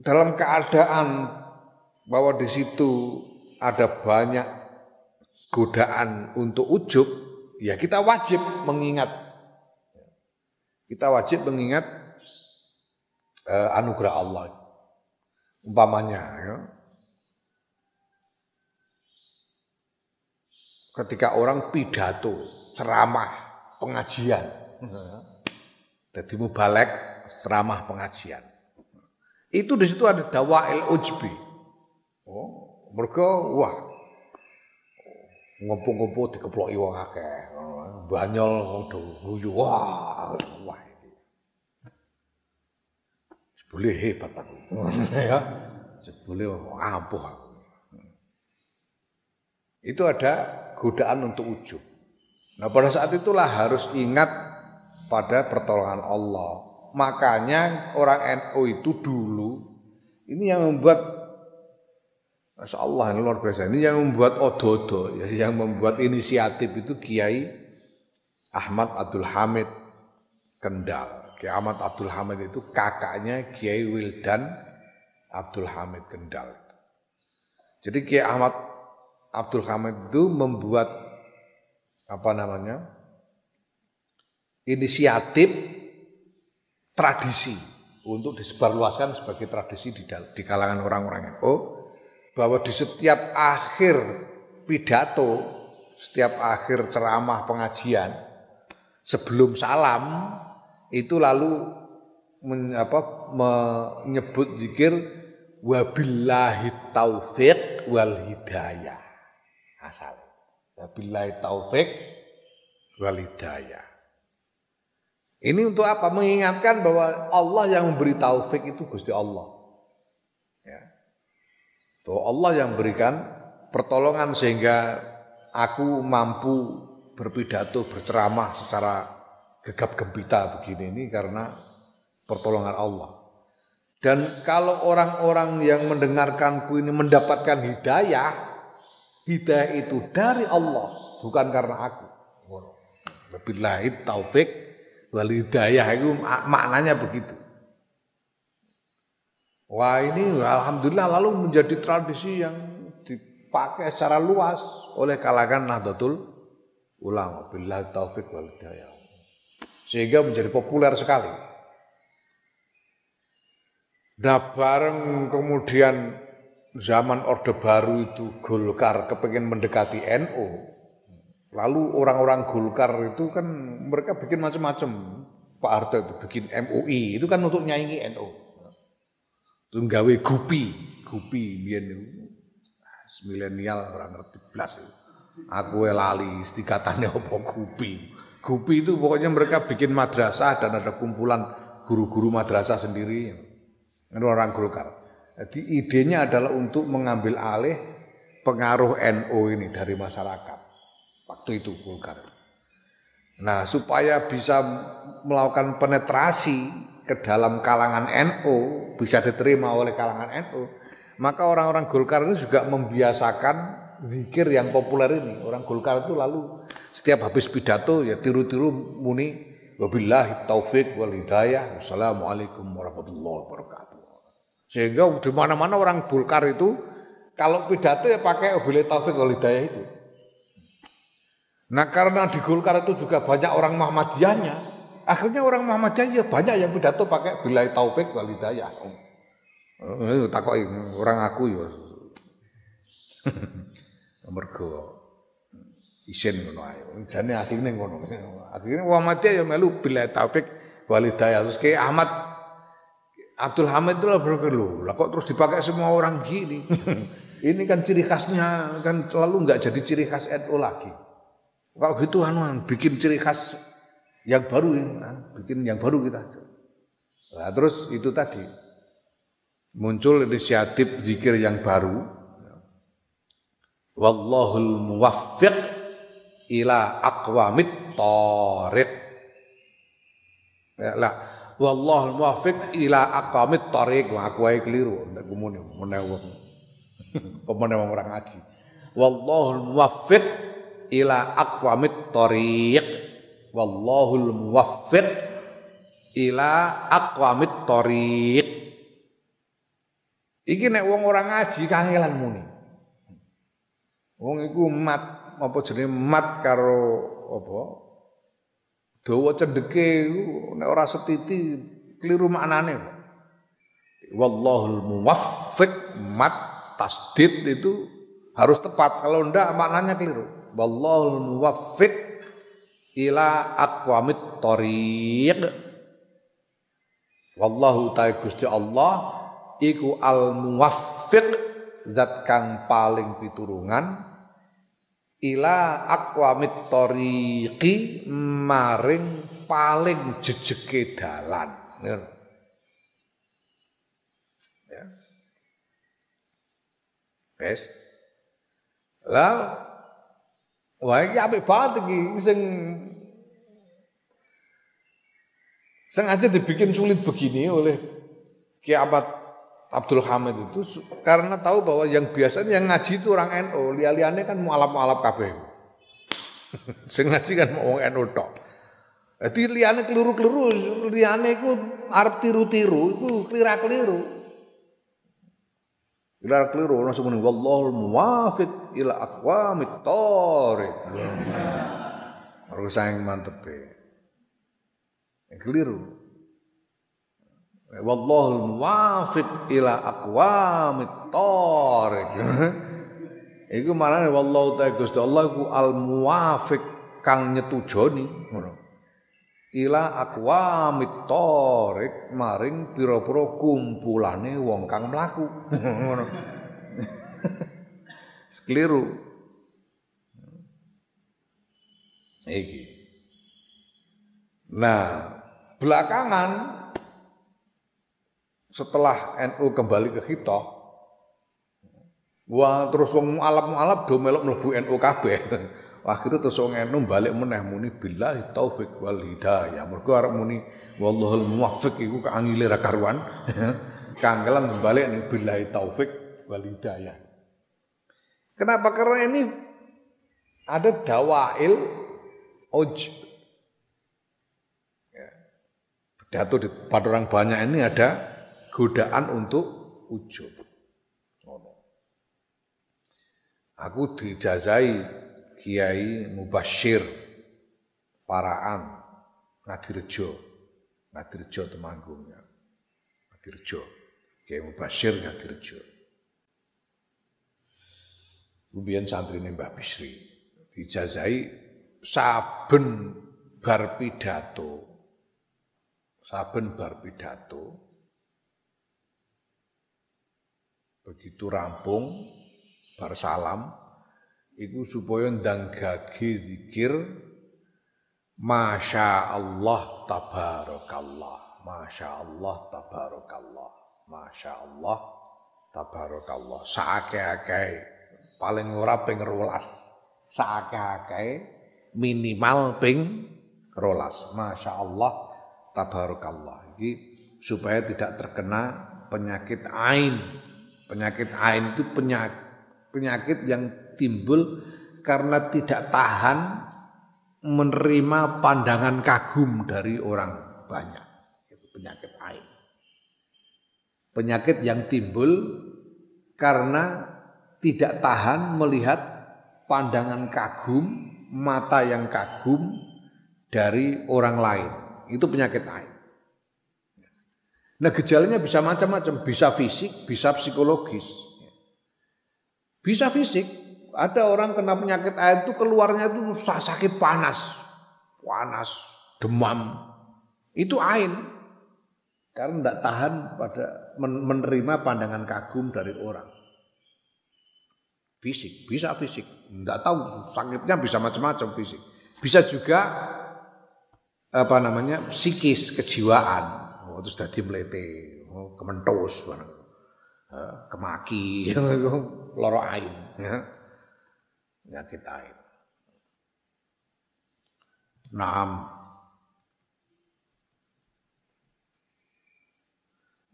dalam keadaan bahwa di situ ada banyak godaan untuk ujub, ya kita wajib mengingat kita wajib mengingat eh, anugerah Allah umpamanya ya. ketika orang pidato, ceramah, pengajian. Jadi mubalek ceramah pengajian. Itu di situ ada dawail ujbi. Oh, mereka wah ngopo-ngopo dikeploki wong akeh. Banyol wong guyu wah wah. Boleh hebat aku. ya. Boleh ampuh. Itu ada godaan untuk ujub. Nah pada saat itulah harus ingat pada pertolongan Allah. Makanya orang NU itu dulu ini yang membuat Masya Allah ini luar biasa. Ini yang membuat odo-odo, ya, yang membuat inisiatif itu Kiai Ahmad Abdul Hamid Kendal. Kiai Ahmad Abdul Hamid itu kakaknya Kiai Wildan Abdul Hamid Kendal. Jadi Kiai Ahmad Abdul Hamid itu membuat apa namanya inisiatif tradisi untuk disebarluaskan sebagai tradisi di, di kalangan orang-orang NU bahwa di setiap akhir pidato, setiap akhir ceramah pengajian sebelum salam itu lalu men, apa, menyebut zikir wabillahi taufiq wal hidayah. Asal. Wabillahi taufiq wal hidayah ini untuk apa? Mengingatkan bahwa Allah yang memberi taufik itu Gusti Allah. Ya. Bahwa Allah yang memberikan pertolongan sehingga aku mampu berpidato, berceramah secara gegap gempita begini ini karena pertolongan Allah. Dan kalau orang-orang yang mendengarkanku ini mendapatkan hidayah, hidayah itu dari Allah, bukan karena aku. Wabillahi taufik wal hidayah itu maknanya begitu. Wah ini alhamdulillah lalu menjadi tradisi yang dipakai secara luas oleh kalangan Nahdlatul Ulama billahi taufik wal hidayah. Sehingga menjadi populer sekali. Nah bareng kemudian zaman Orde Baru itu Golkar kepengen mendekati NU, Lalu orang-orang Golkar itu kan mereka bikin macam-macam. Pak Harto itu bikin MUI, itu kan untuk nyanyi NU. Itu gawe gupi, gupi biyen milenial orang ngerti blas. Aku lali istikatane apa gupi. Gupi itu pokoknya mereka bikin madrasah dan ada kumpulan guru-guru madrasah sendiri. Itu orang Golkar. Jadi idenya adalah untuk mengambil alih pengaruh NU ini dari masyarakat. Waktu itu Golkar. Nah, supaya bisa melakukan penetrasi ke dalam kalangan NU, bisa diterima oleh kalangan NU, maka orang-orang Golkar ini juga membiasakan zikir yang populer ini. Orang Golkar itu lalu setiap habis pidato ya tiru-tiru muni wabillahi taufik wal hidayah. Wassalamualaikum warahmatullahi wabarakatuh. Sehingga di mana-mana orang Golkar itu kalau pidato ya pakai wabillahi taufik wal hidayah itu. Nah karena di Golkar itu juga banyak orang Muhammadiyahnya, akhirnya orang Muhammadiyah ya banyak yang pidato pakai bilai taufik wal hidayah. Oh, takok orang aku ya. Mergo isin ngono ae. Jane asline ngono. Akhirnya Muhammadiyah ya melu bilai taufik wal hidayah. Terus kayak Ahmad Abdul Hamid itu lah berpikir lah kok terus dipakai semua orang gini. Ini kan ciri khasnya kan selalu nggak jadi ciri khas NU lagi. Kalau gitu anu bikin ciri khas yang baru ini, bikin yang baru kita. Nah, terus itu tadi muncul inisiatif zikir yang baru. Wallahul muwaffiq ila aqwamit thariq. Ya, lah, wallahul muwaffiq ila aqwamit thariq. Wah, aku ae keliru, ndak gumune menawa. Pemene orang ngaji. Wallahul muwaffiq ila aqwamit thoriq wallahul muwaffiq ila aqwamit thoriq iki nek wong ora ngaji kangelan muni. Wong iku mat apa jenenge mat karo apa? Dawa cendeke nek ora setiti keliru maknane wallahul muwaffiq mat tasdid itu harus tepat. Kalau ndak maknanya keliru wallahu muwaffiq ila aqwamit thariq wallahu ta'ala Gusti Allah iku al muwaffiq zat kang paling piturungan ila aqwamit thariqi maring paling jejeke dalan. Ya. Wes. Lah Wah, iki apik banget iki sing aja dibikin sulit begini oleh Ki Ahmad Abdul Hamid itu karena tahu bahwa yang biasanya yang ngaji itu orang NU, liane kan mualaf-mualaf kabeh. Sing ngaji kan mau wong NU tok. Dadi liyane keliru-keliru, liyane iku arep tiru-tiru, iku klira-keliru. Keliru keliru orang semua wallahul muwafiq ila aqwamit thoriq. Harus sayang mantep e. Keliru. Wallahul muwafiq ila aqwamit thoriq. Iku marane wallahu ta'ala Gusti Allah iku al muwafiq kang nyetujoni ngono. Ila aqwamit thoriq maring pira-pira kumpulane wong kang mlaku. Ngono. Sekeliru. Iki. Nah, belakangan setelah NU kembali ke Hitoh, Wah terus wong alap-alap do melok mlebu NU kabeh. Akhirnya terus wong NU balik meneh muni billahi taufik wal hidayah. Mergo arep muni wallahul muwaffiq iku kaangile ra karuan. Kangelan balik ning billahi taufik wal hidayah. Kenapa? Karena ini ada dawail oj. Ya. Pidato di depan orang banyak ini ada godaan untuk ujub. Aku dijazai Kiai Mubashir Paraan Ngadirejo Ngadirejo Temanggung ya. Ngadirejo Kiai Mubashir Ngadirejo Kemudian santri ini Mbah Bisri dijazai saben bar pidato. Saben bar pidato. Begitu rampung bar salam iku supaya ndang gage zikir Masya Allah tabarakallah Masya Allah tabarakallah Masya Allah tabarakallah. Saake-ake paling ora ping rolas. Saake-ake minimal ping rolas. Masya Allah tabarakallah. Ini supaya tidak terkena penyakit ain. Penyakit ain itu penyakit penyakit yang timbul karena tidak tahan menerima pandangan kagum dari orang banyak. Itu penyakit air. Penyakit yang timbul karena tidak tahan melihat pandangan kagum, mata yang kagum dari orang lain. Itu penyakit air. Nah gejalanya bisa macam-macam, bisa fisik, bisa psikologis. Bisa fisik. Ada orang kena penyakit air itu keluarnya itu sakit panas. Panas, demam. Itu ain. Karena tidak tahan pada menerima pandangan kagum dari orang. Fisik, bisa fisik. Tidak tahu sakitnya bisa macam-macam fisik. Bisa juga apa namanya psikis kejiwaan. Oh, itu sudah dimlete, oh, kementos. Eh, kemaki, loro ain, ya. Penyakit ain. Naam.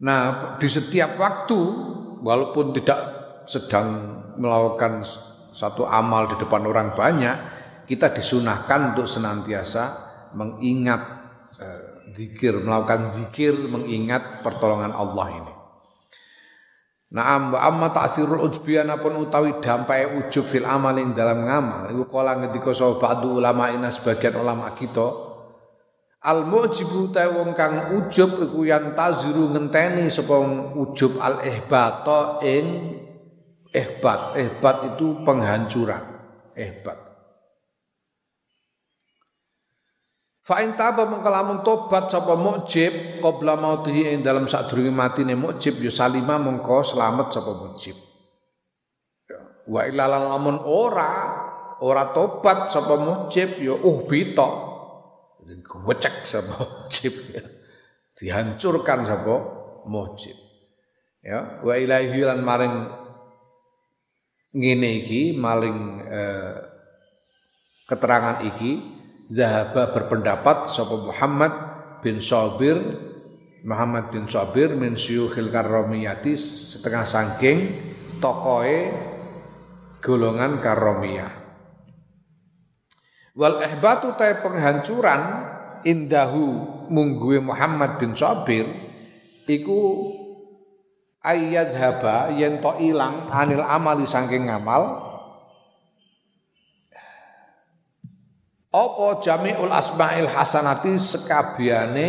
Nah, di setiap waktu, walaupun tidak sedang melakukan satu amal di depan orang banyak, kita disunahkan untuk senantiasa mengingat eh, zikir, melakukan zikir, mengingat pertolongan Allah ini. Naam wa amma ta'sirul ujbiyan pun utawi dampai ujub fil amal ing dalam ngamal. Iku kala ngendika sapa ba'du ulama ina sebagian ulama kita al mujibu ta wong kang ujub iku yang taziru ngenteni sapa ujub al ihbata ing ihbat. Ihbat itu penghancuran. Ihbat Fa in taba mengkalamun tobat sapa mukjib qabla mautihi ing dalam sadurunge matine mukjib ya salima mengko selamat sapa mukjib. Ya, wa ilalan lamun ora ora tobat sapa mukjib ya uh bita. Gocek sapa mukjib ya. Dihancurkan sapa mukjib. Ya, wa ilahi lan maring ngene iki eh, keterangan iki Zahaba berpendapat sapa Muhammad bin Sabir Muhammad bin Sabir min syukhil karomiyati setengah sangking tokoe golongan karomiyah. Wal ihbatu ta penghancuran indahu mungguwe Muhammad bin Sabir iku haba yen to ilang anil amali saking ngamal apa jami'ul asma'il hasanati sekabiane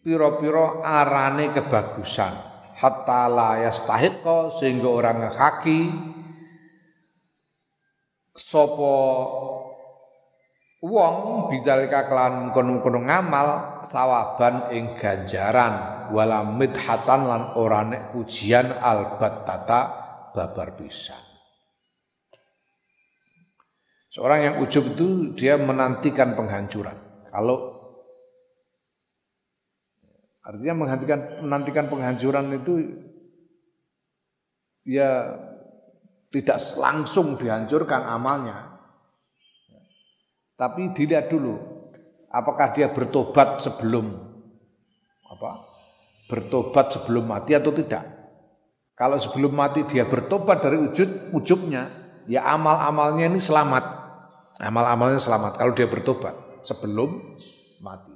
piro-piro arane kebagusan? Hatta la yastahiqqa sehingga orang ngekaki sapa wong bidzalika kelan kono-kono ngamal sawaban ing ganjaran wala midhatan lan ora nek pujian albattata babar pisan Seorang yang ujub itu dia menantikan penghancuran. Kalau artinya menghentikan menantikan penghancuran itu ya tidak langsung dihancurkan amalnya. Tapi dilihat dulu apakah dia bertobat sebelum apa? Bertobat sebelum mati atau tidak. Kalau sebelum mati dia bertobat dari ujub ujubnya, ya amal-amalnya ini selamat. Amal-amalnya selamat kalau dia bertobat sebelum mati.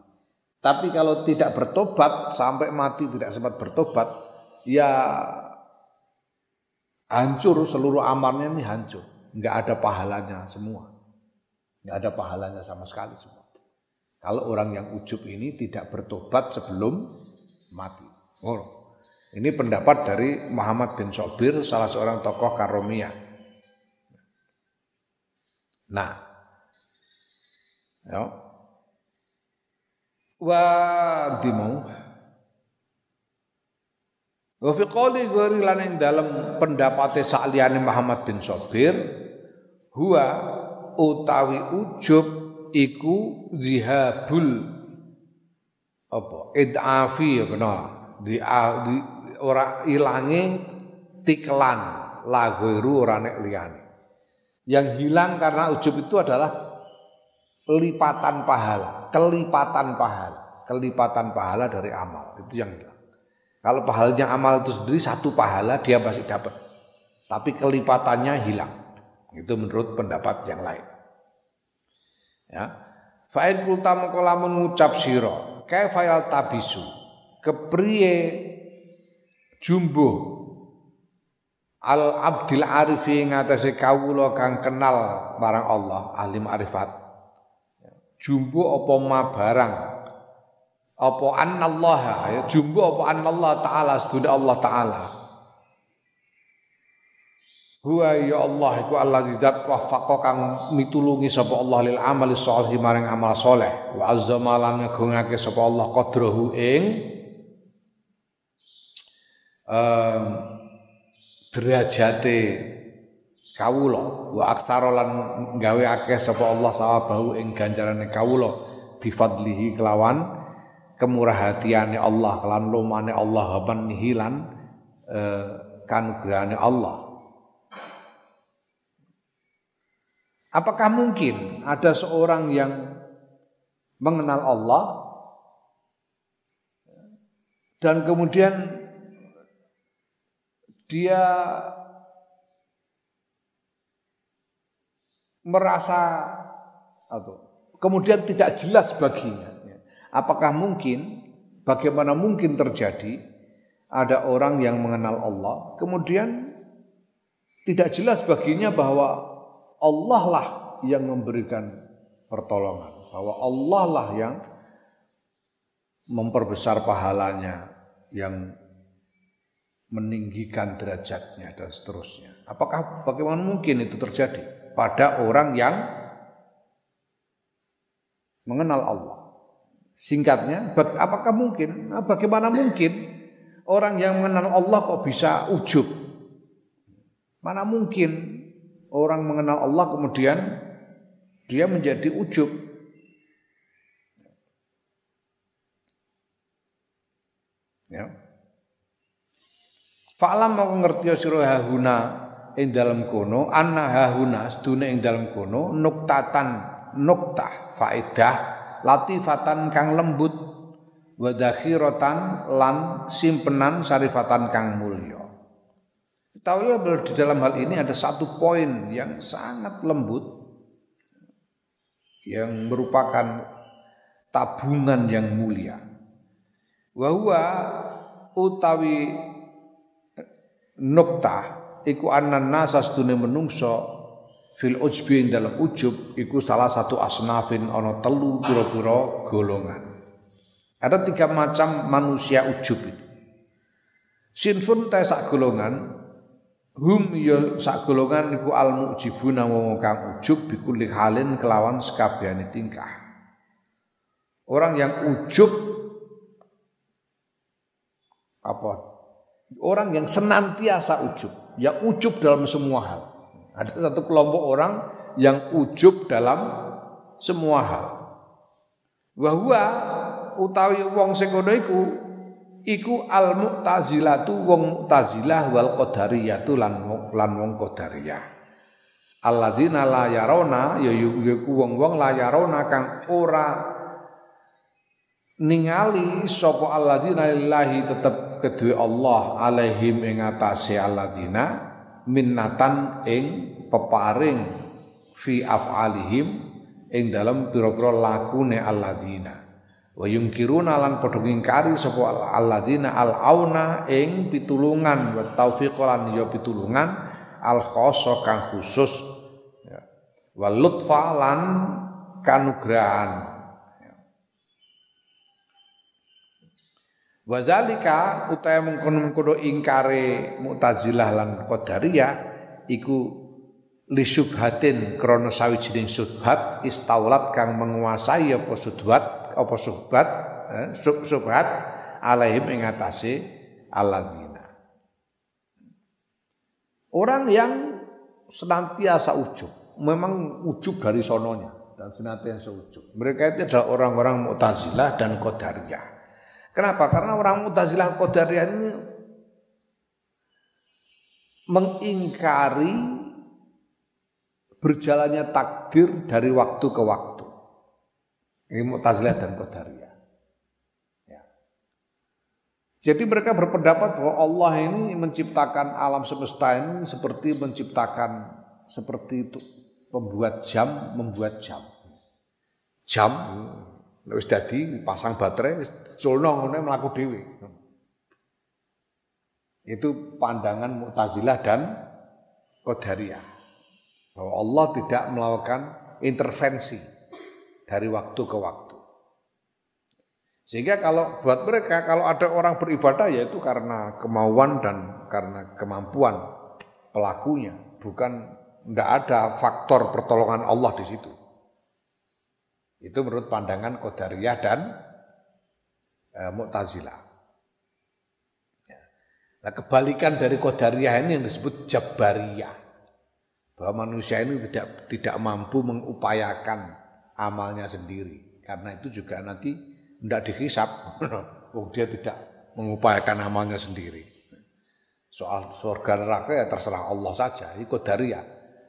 Tapi kalau tidak bertobat sampai mati tidak sempat bertobat, ya hancur seluruh amalnya ini hancur. Enggak ada pahalanya semua. Enggak ada pahalanya sama sekali semua. Kalau orang yang ujub ini tidak bertobat sebelum mati. Oh. Ini pendapat dari Muhammad bin Sobir, salah seorang tokoh Karomiyah. Nah, Ya. Wa dimau. Wa fi qali ghairi lan ing dalem pendapate sakliyane Muhammad bin Sabir huwa utawi ujub iku zihabul. Apa? Idafi ya kena di, di ora ilange tiklan. La ghairu ora nek liyane. Yang hilang karena ujub itu adalah lipatan pahala, kelipatan pahala, kelipatan pahala dari amal itu yang hilang. Kalau pahalanya amal itu sendiri satu pahala dia masih dapat, tapi kelipatannya hilang. Itu menurut pendapat yang lain. Ya. Fa'in kulta mengkolamun ngucap siro, fayal tabisu, kepriye jumbo al abdil arifi ngatasi kawula kang kenal barang Allah ahli ma'rifat jumbo apa ma barang? Apa annallaha? Ya jumbo apa annallah taala? Sedune Allah taala. Huwa ya Allah iku Allah zat wafaqo kang mitulungi sapa Allah lil amali sholih maring amal soleh wa azza malan ngagungake sapa Allah qadrahu ing um, derajate kawula. Wa aksara lan gawe akeh sapa Allah sawabahu ing ganjarane kawula. Bifadlihi kelawan kemurahatiane Allah kelan lumane Allah haban hilan eh, kanugrahane Allah. Apakah mungkin ada seorang yang mengenal Allah dan kemudian dia merasa atau kemudian tidak jelas baginya. Apakah mungkin, bagaimana mungkin terjadi ada orang yang mengenal Allah, kemudian tidak jelas baginya bahwa Allah lah yang memberikan pertolongan, bahwa Allah lah yang memperbesar pahalanya, yang meninggikan derajatnya dan seterusnya. Apakah bagaimana mungkin itu terjadi? Pada orang yang mengenal Allah. Singkatnya, apakah mungkin? Nah, bagaimana mungkin orang yang mengenal Allah kok bisa ujub? Mana mungkin orang mengenal Allah kemudian dia menjadi ujub? Ya. Fa'lam mau ngerti sira huna ing dalam kono anna hahuna sedune ing dalam kono nuktatan nuktah faedah latifatan kang lembut wa dakhiratan lan simpenan sarifatan kang mulya. Tahu ya di dalam hal ini ada satu poin yang sangat lembut yang merupakan tabungan yang mulia. Wa utawi nukta iku anan nasa sedune menungso fil ujbi dalam ujub iku salah satu asnafin ono telu pura-pura golongan. Ada tiga macam manusia ujub itu. Sinfun ta sak golongan hum ya sak golongan iku al mujibuna wong kang ujub bikulli halin kelawan sekabehane tingkah. Orang yang ujub apa? Orang yang senantiasa ujub, yang ujub dalam semua hal. Ada satu kelompok orang yang ujub dalam semua hal. Wahwa utawi wong sing ngono iku iku al mu'tazilatu wong mu'tazilah wal qadariyatu lan lan wong qadariyah. Alladzina la yarona ya iku wong-wong la yarona kang ora ningali sapa alladzina lillahi tetep kedue Allah alaihim ing atase alladzina minnatan ing peparing fi af'alihim ing dalam pira-pira lakune alladzina wa yungkiruna lan padha ngingkari sapa alladzina al auna ing pitulungan wa taufiq lan ya pitulungan al khassa kang khusus ya. wa lutfa lan kanugrahan Wazalika utawa mengkono-mengkono ingkare Mu'tazilah lan Qadariyah iku li syubhatin krana sawijining syubhat istaulat kang menguasai apa syubhat apa syubhat eh, sub syubhat alaihim ing atase. Orang yang senantiasa ujub, memang ujub dari sononya dan senantiasa ujub. Mereka itu adalah orang-orang Mu'tazilah dan Qadariyah. Kenapa? Karena orang Mu'tazilah Qadariyah ini mengingkari berjalannya takdir dari waktu ke waktu. Ini Mu'tazilah dan Qadariyah. Ya. Jadi mereka berpendapat bahwa Allah ini menciptakan alam semesta ini seperti menciptakan seperti itu membuat jam, membuat jam. Jam wis dadi pasang baterai wis culno ngene mlaku dhewe. Itu pandangan Mu'tazilah dan Qadariyah. Bahwa Allah tidak melakukan intervensi dari waktu ke waktu. Sehingga kalau buat mereka kalau ada orang beribadah ya itu karena kemauan dan karena kemampuan pelakunya, bukan tidak ada faktor pertolongan Allah di situ. Itu menurut pandangan Qadariyah dan e, Mu'tazilah. Ya. Nah, kebalikan dari Qadariyah ini yang disebut Jabariyah. Bahwa manusia ini tidak tidak mampu mengupayakan amalnya sendiri. Karena itu juga nanti tidak dihisap. Oh, dia tidak mengupayakan amalnya sendiri. Soal surga neraka ya terserah Allah saja. Ini Qadariyah.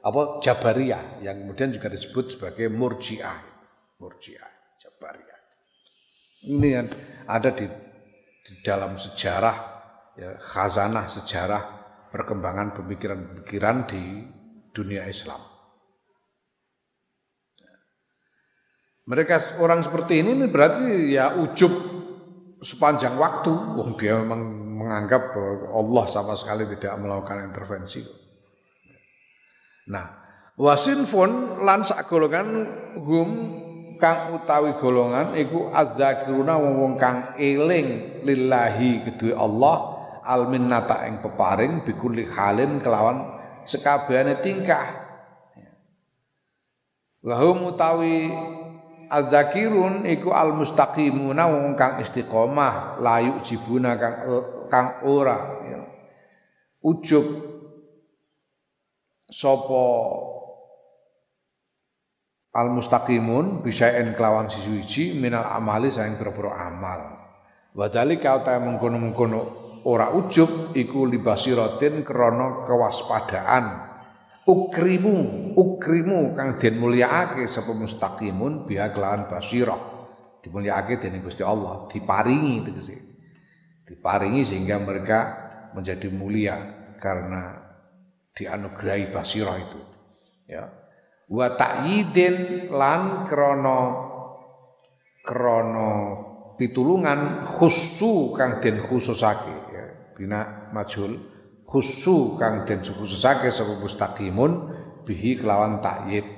Apa Jabariyah yang kemudian juga disebut sebagai Murji'ah. Murji'ah, Jabariyah. Ini yang ada di, di dalam sejarah ya, khazanah sejarah perkembangan pemikiran-pemikiran di dunia Islam. Mereka orang seperti ini, berarti ya ujub sepanjang waktu. Wong dia memang menganggap bahwa Allah sama sekali tidak melakukan intervensi. Nah, wasinfun lan sak golongan hum kang utawi golongan iku azzakiruna wong-wong kang eling lillahi kedue Allah al minnata ing peparing bikulli halin kelawan sekabehane tingkah Wahum utawi adzakirun iku al mustaqimuna wong kang istiqomah layu jibuna kang kang ora ya. ujub sapa al mustaqimun bisaen kelawan siji minal amali saing pira-pira amal. Wadali kau ta mengkono-mengkono ora ujub iku libasiratin krana kewaspadaan. Ukrimu ukrimu kang den mulyaake sapa mustaqimun biha kelawan basirah. Dimulyakake dening Gusti Allah diparingi tegese. Diparingi sehingga mereka menjadi mulia karena dianugerahi basirah itu. Ya wa ta'yidin lan krana krana pitulungan khusu kang den khususake ya bina majul khusu kang den khususake sapa mustaqimun bihi kelawan takyid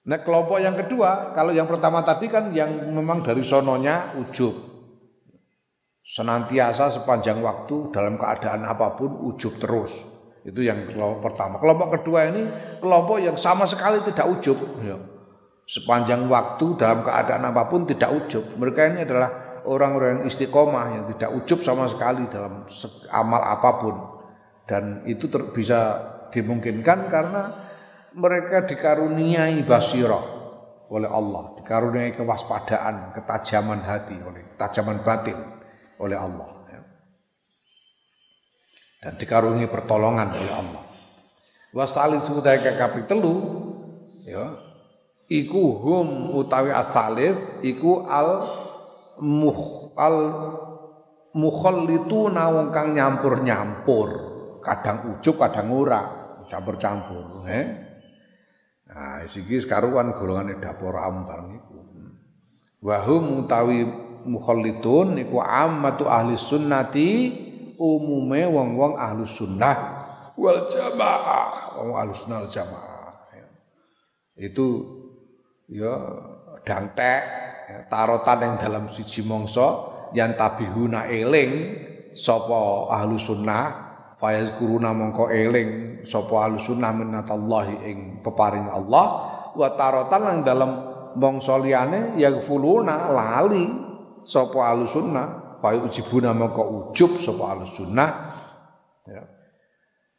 Nah kelompok yang kedua, kalau yang pertama tadi kan yang memang dari sononya ujub. Senantiasa sepanjang waktu dalam keadaan apa pun ujub terus. Itu yang kelompok pertama. Kelompok kedua ini kelompok yang sama sekali tidak ujub. Ya. Sepanjang waktu dalam keadaan apa pun tidak ujub. Mereka ini adalah orang-orang yang istiqomah yang tidak ujub sama sekali dalam amal apa pun. Dan itu ter, bisa dimungkinkan karena mereka dikaruniai basirah oleh Allah, dikaruniai kewaspadaan, ketajaman hati oleh ketajaman batin oleh Allah dan dikarungi pertolongan oleh Allah. Wasali sudah kaping telu ya iku hum utawi astalis iku al muh al mukhallituna wong kang nyampur-nyampur, kadang ujuk kadang ora, campur-campur, eh. Nah, iki sekaruan golongane dapur ambar niku. Wa hum utawi mukhallitun niku ammatu ahli sunnati umume wong-wong ahlu sunnah. Wal jamaah. Wong ahlu sunnah wal jamaah ya. itu ya dangtek ya, tarotan yang dalam siji mongso yang tabihuna eling sapa ahlu sunnah. Fayaz kuruna mongko eling sapa ahlu sunnah minatallahi ing peparing Allah. Wa tarotan yang dalam mongso liyane fuluna lali sapa ahlu sunnah fa ujibuna maka ujub sapa ahlus sunnah. Ya.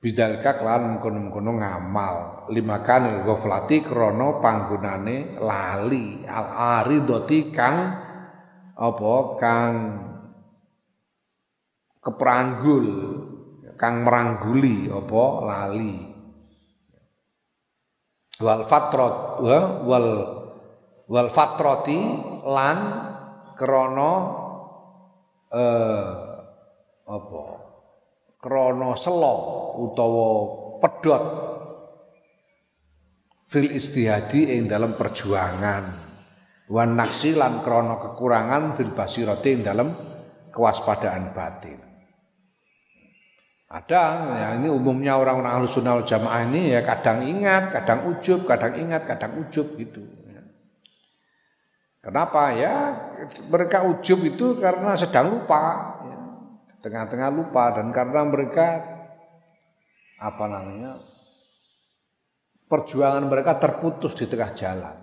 Bidalka kelan mengkono-mengkono ngamal. Lima kan ghaflati krana panggonane lali. Al aridoti kang apa? Kang kepranggul kang merangguli apa? Lali. Wal fatrat wal wal fatrati lan krana eh apa? Krana selo utawa pedot fil istihadi ing dalam perjuangan. Wan naksi lan krana kekurangan fil basirati ing dalam kewaspadaan batin. Ada ya ini umumnya orang-orang ahlu sunnah jamaah ini ya kadang ingat, kadang ujub, kadang ingat, kadang ujub gitu. Kenapa ya? Mereka ujub itu karena sedang lupa, ya. tengah-tengah lupa dan karena mereka apa namanya perjuangan mereka terputus di tengah jalan.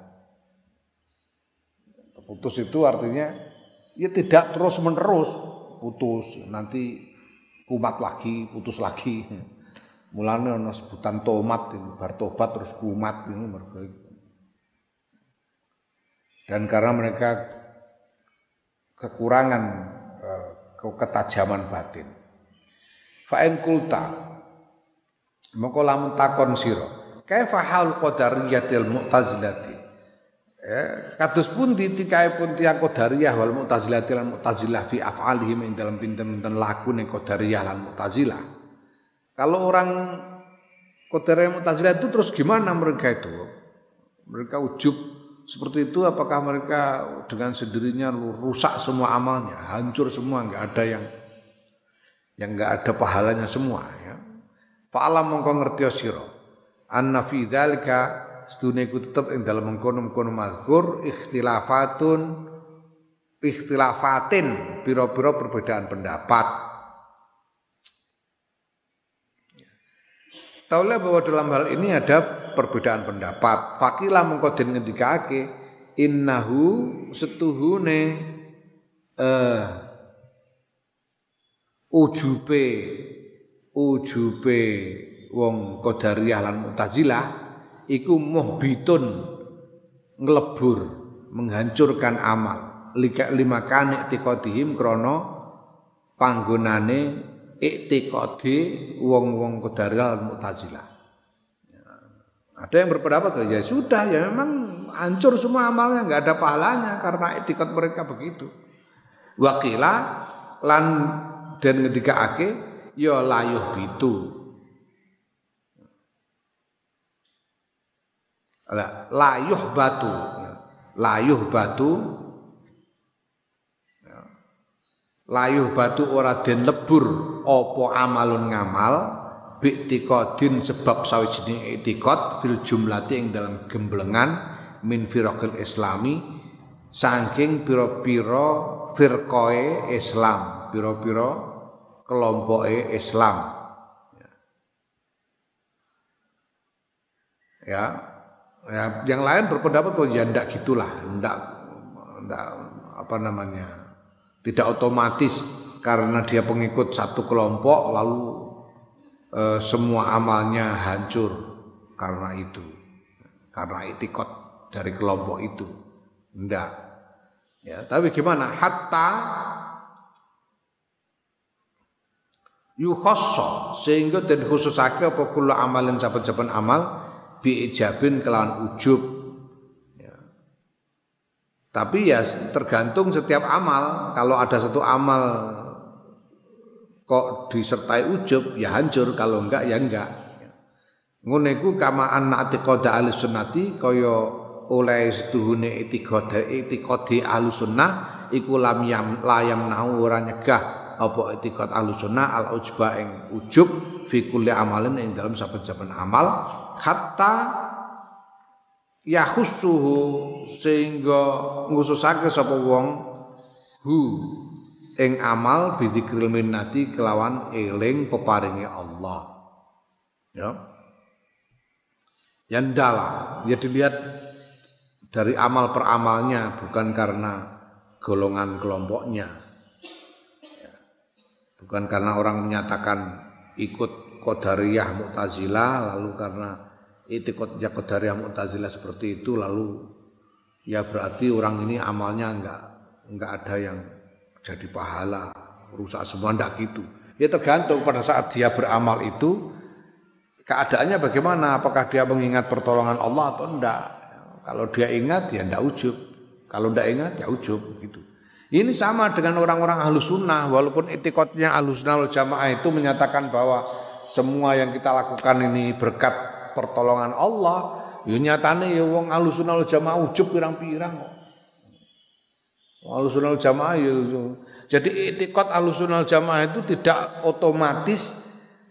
Terputus itu artinya ya tidak terus menerus putus nanti kumat lagi putus lagi mulanya ono sebutan tomat bar tobat terus kumat ini mereka dan karena mereka kekurangan eh, ketajaman batin. Fa'in kulta moko lamun takon sira. Kaifa hal qadariyatil mu'tazilati? Ya kados pun tikae pun tiang qadariyah wal mu'tazilati lan mu'tazilah fi af'alihim ing dalam pinten-pinten laku ning qadariyah lan mu'tazilah. Kalau orang qadariyah mu'tazilah itu terus gimana mereka itu? Mereka ujub seperti itu apakah mereka dengan sendirinya rusak semua amalnya, hancur semua, nggak ada yang yang nggak ada pahalanya semua ya. Fa'alam mongko ngerti sira anna fi dzalika sedune iku tetep ing dalem mengkono-mengkono mazkur ikhtilafatun ikhtilafatin pira-pira perbedaan pendapat Taulah bahwa dalam hal ini ada perbedaan pendapat. Fakilah mengkodin ngendikake innahu setuhune eh ujube ujube wong qadariyah lan mu'tazilah iku muhbitun nglebur menghancurkan amal lika lima kan iktiqadihim krana panggonane iktiqadi wong-wong lan mu'tazilah ada yang berpendapat ya sudah ya memang hancur semua amalnya nggak ada pahalanya karena etikat mereka begitu. Wakila lan dan ketika ake ya layuh bitu. layuh batu layuh batu layuh batu ora den lebur apa amalun ngamal? Bi'tiqadin sebab sawijining i'tiqad fil jumlati ing dalam gemblengan min firaqil islami saking pira-pira firqae Islam pira-pira kelompoke Islam. Ya ya yang lain berpendapat kalau ya ndak gitulah ndak ndak apa namanya tidak otomatis karena dia pengikut satu kelompok lalu e, semua amalnya hancur karena itu. Karena itikot dari kelompok itu. Enggak ya tapi gimana? Hatta yukhosso sehingga dan khususake apa kula amalin saben-saben amal bi ijabin kelawan ujub. Tapi ya tergantung setiap amal. Kalau ada satu amal kok disertai ujub ya hancur. Kalau enggak ya enggak. Ngono iku kama anna atiqada ahli sunnati kaya oleh setuhune itiqada itiqadi ahli sunnah iku lam yam layam nau ora nyegah apa itiqad ahli al ujba ing ujub fi kulli amalin ing dalam saben-saben amal hatta yakhussuhu sehingga ngususake sapa wong hu ing amal bidzikril minnati kelawan eling peparingi Allah. Ya. Yang dalam, ya dilihat dari amal per amalnya bukan karena golongan kelompoknya. Ya. Bukan karena orang menyatakan ikut Qadariyah Mu'tazilah lalu karena itikot ya Qadariyah Mu'tazilah seperti itu lalu ya berarti orang ini amalnya enggak enggak ada yang jadi pahala, rusak semua ndak gitu. Ya tergantung pada saat dia beramal itu keadaannya bagaimana, apakah dia mengingat pertolongan Allah atau enggak. Kalau dia ingat ya enggak ujub, kalau enggak ingat ya ujub gitu. Ini sama dengan orang-orang ahlu sunnah, walaupun etikotnya ahlu sunnah jamaah itu menyatakan bahwa semua yang kita lakukan ini berkat pertolongan Allah, ya nyatane ya wong ahlu sunnah jamaah ujub pirang-pirang. Alusunal jamaah ya. Jadi itikot alusunal jamaah itu tidak otomatis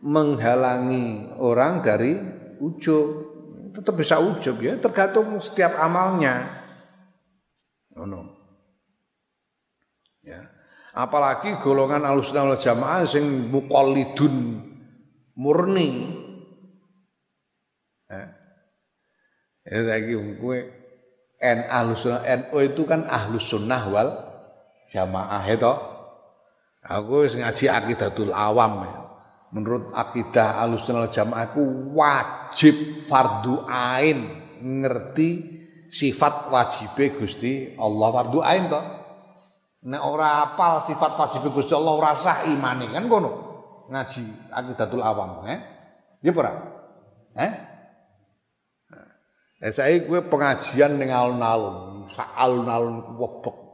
menghalangi orang dari ujub. Tetap bisa ujub ya, tergantung setiap amalnya. Oh, no. Ya. Apalagi golongan alusunal jamaah sing mukallidun murni. Ya lagi kowe N ahlus sunnah NU itu kan ahlus sunnah wal jamaah itu. Aku wis ngaji akidatul awam ya. Menurut akidah ahlus sunnah wal jamaah aku wajib fardu ain ngerti sifat wajibe Gusti Allah fardu ain toh. Nek ora apal sifat wajibe Gusti Allah ora sah kan kono. Ngaji akidatul awam, eh? Ya ora? Eh? Eh saya gue pengajian ning alun-alun, sak alun-alun webek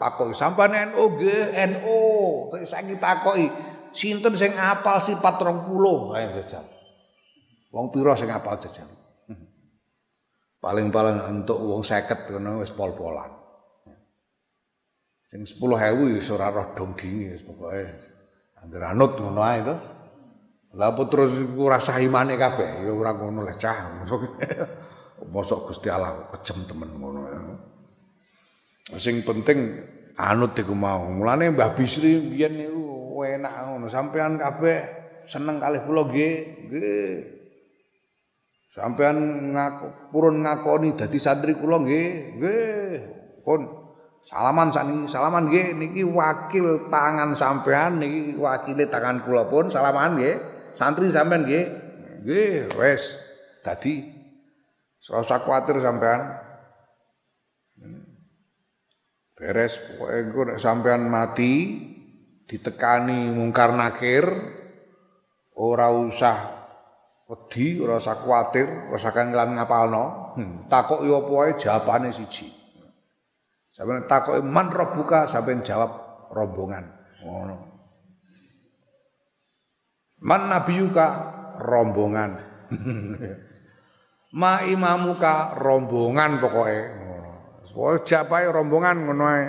takoki sampean NU nggih NU. Saiki takoki sinten sing apal sifat 20 ayo jajal. Wong pira sing apal jajal. Paling-paling entuk wong 50 ngono wis pol-polan. Sing 10.000 wis ora roh dong dini wis pokoke anggere anut ngono ae to. Lah terus ora sah imane kabeh ya ora ngono lah cah. Mosok Gusti Allah kejem temen ngono ya. Sing penting anut iku mau. Mulane Mbah Bisri biyen niku enak ngono. Sampean kabeh seneng kalih kula nggih. Nggih. Sampean ngaku purun ngakoni dadi santri kula nggih. Nggih. Pun salaman sakniki salaman nggih niki wakil tangan sampean niki wakile tangan kula pun salaman nggih. Santri sampean nggih. Nggih, wis. Dadi Ora usah kuwatir sampean. Beres pokoke engko nek sampean mati ditekani mungkar nakir ora usah wedi, ora usah kuwatir, ora usah kangelan ngapalno. Hmm. Takoki apa wae jawabane siji. Sampeyan takoki man rabbuka sampeyan jawab rombongan. Ngono. Man nabiyuka rombongan. ma imamuka rombongan pokoke ngono. Pokoke japai rombongan ngono ae.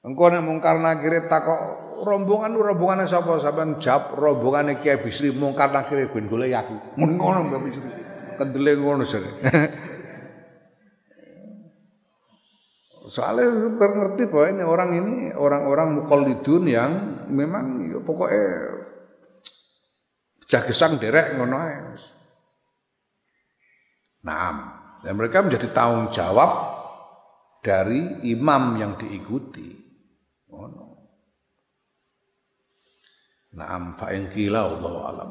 Engko nek mungkar nakire takok rombongan rombongane sapa sampean jawab rombongane Kiai Bisri mungkar nakire ben golek aku. Ngono Mbak Bisri. Kendele ngono sih. Soalnya ngerti bahwa ini orang ini orang-orang mukallidun yang memang ya, pokoknya jagesang derek ngono ae. Nah, dan mereka menjadi tanggung jawab dari imam yang diikuti. Ngono. Naam fa Allah alam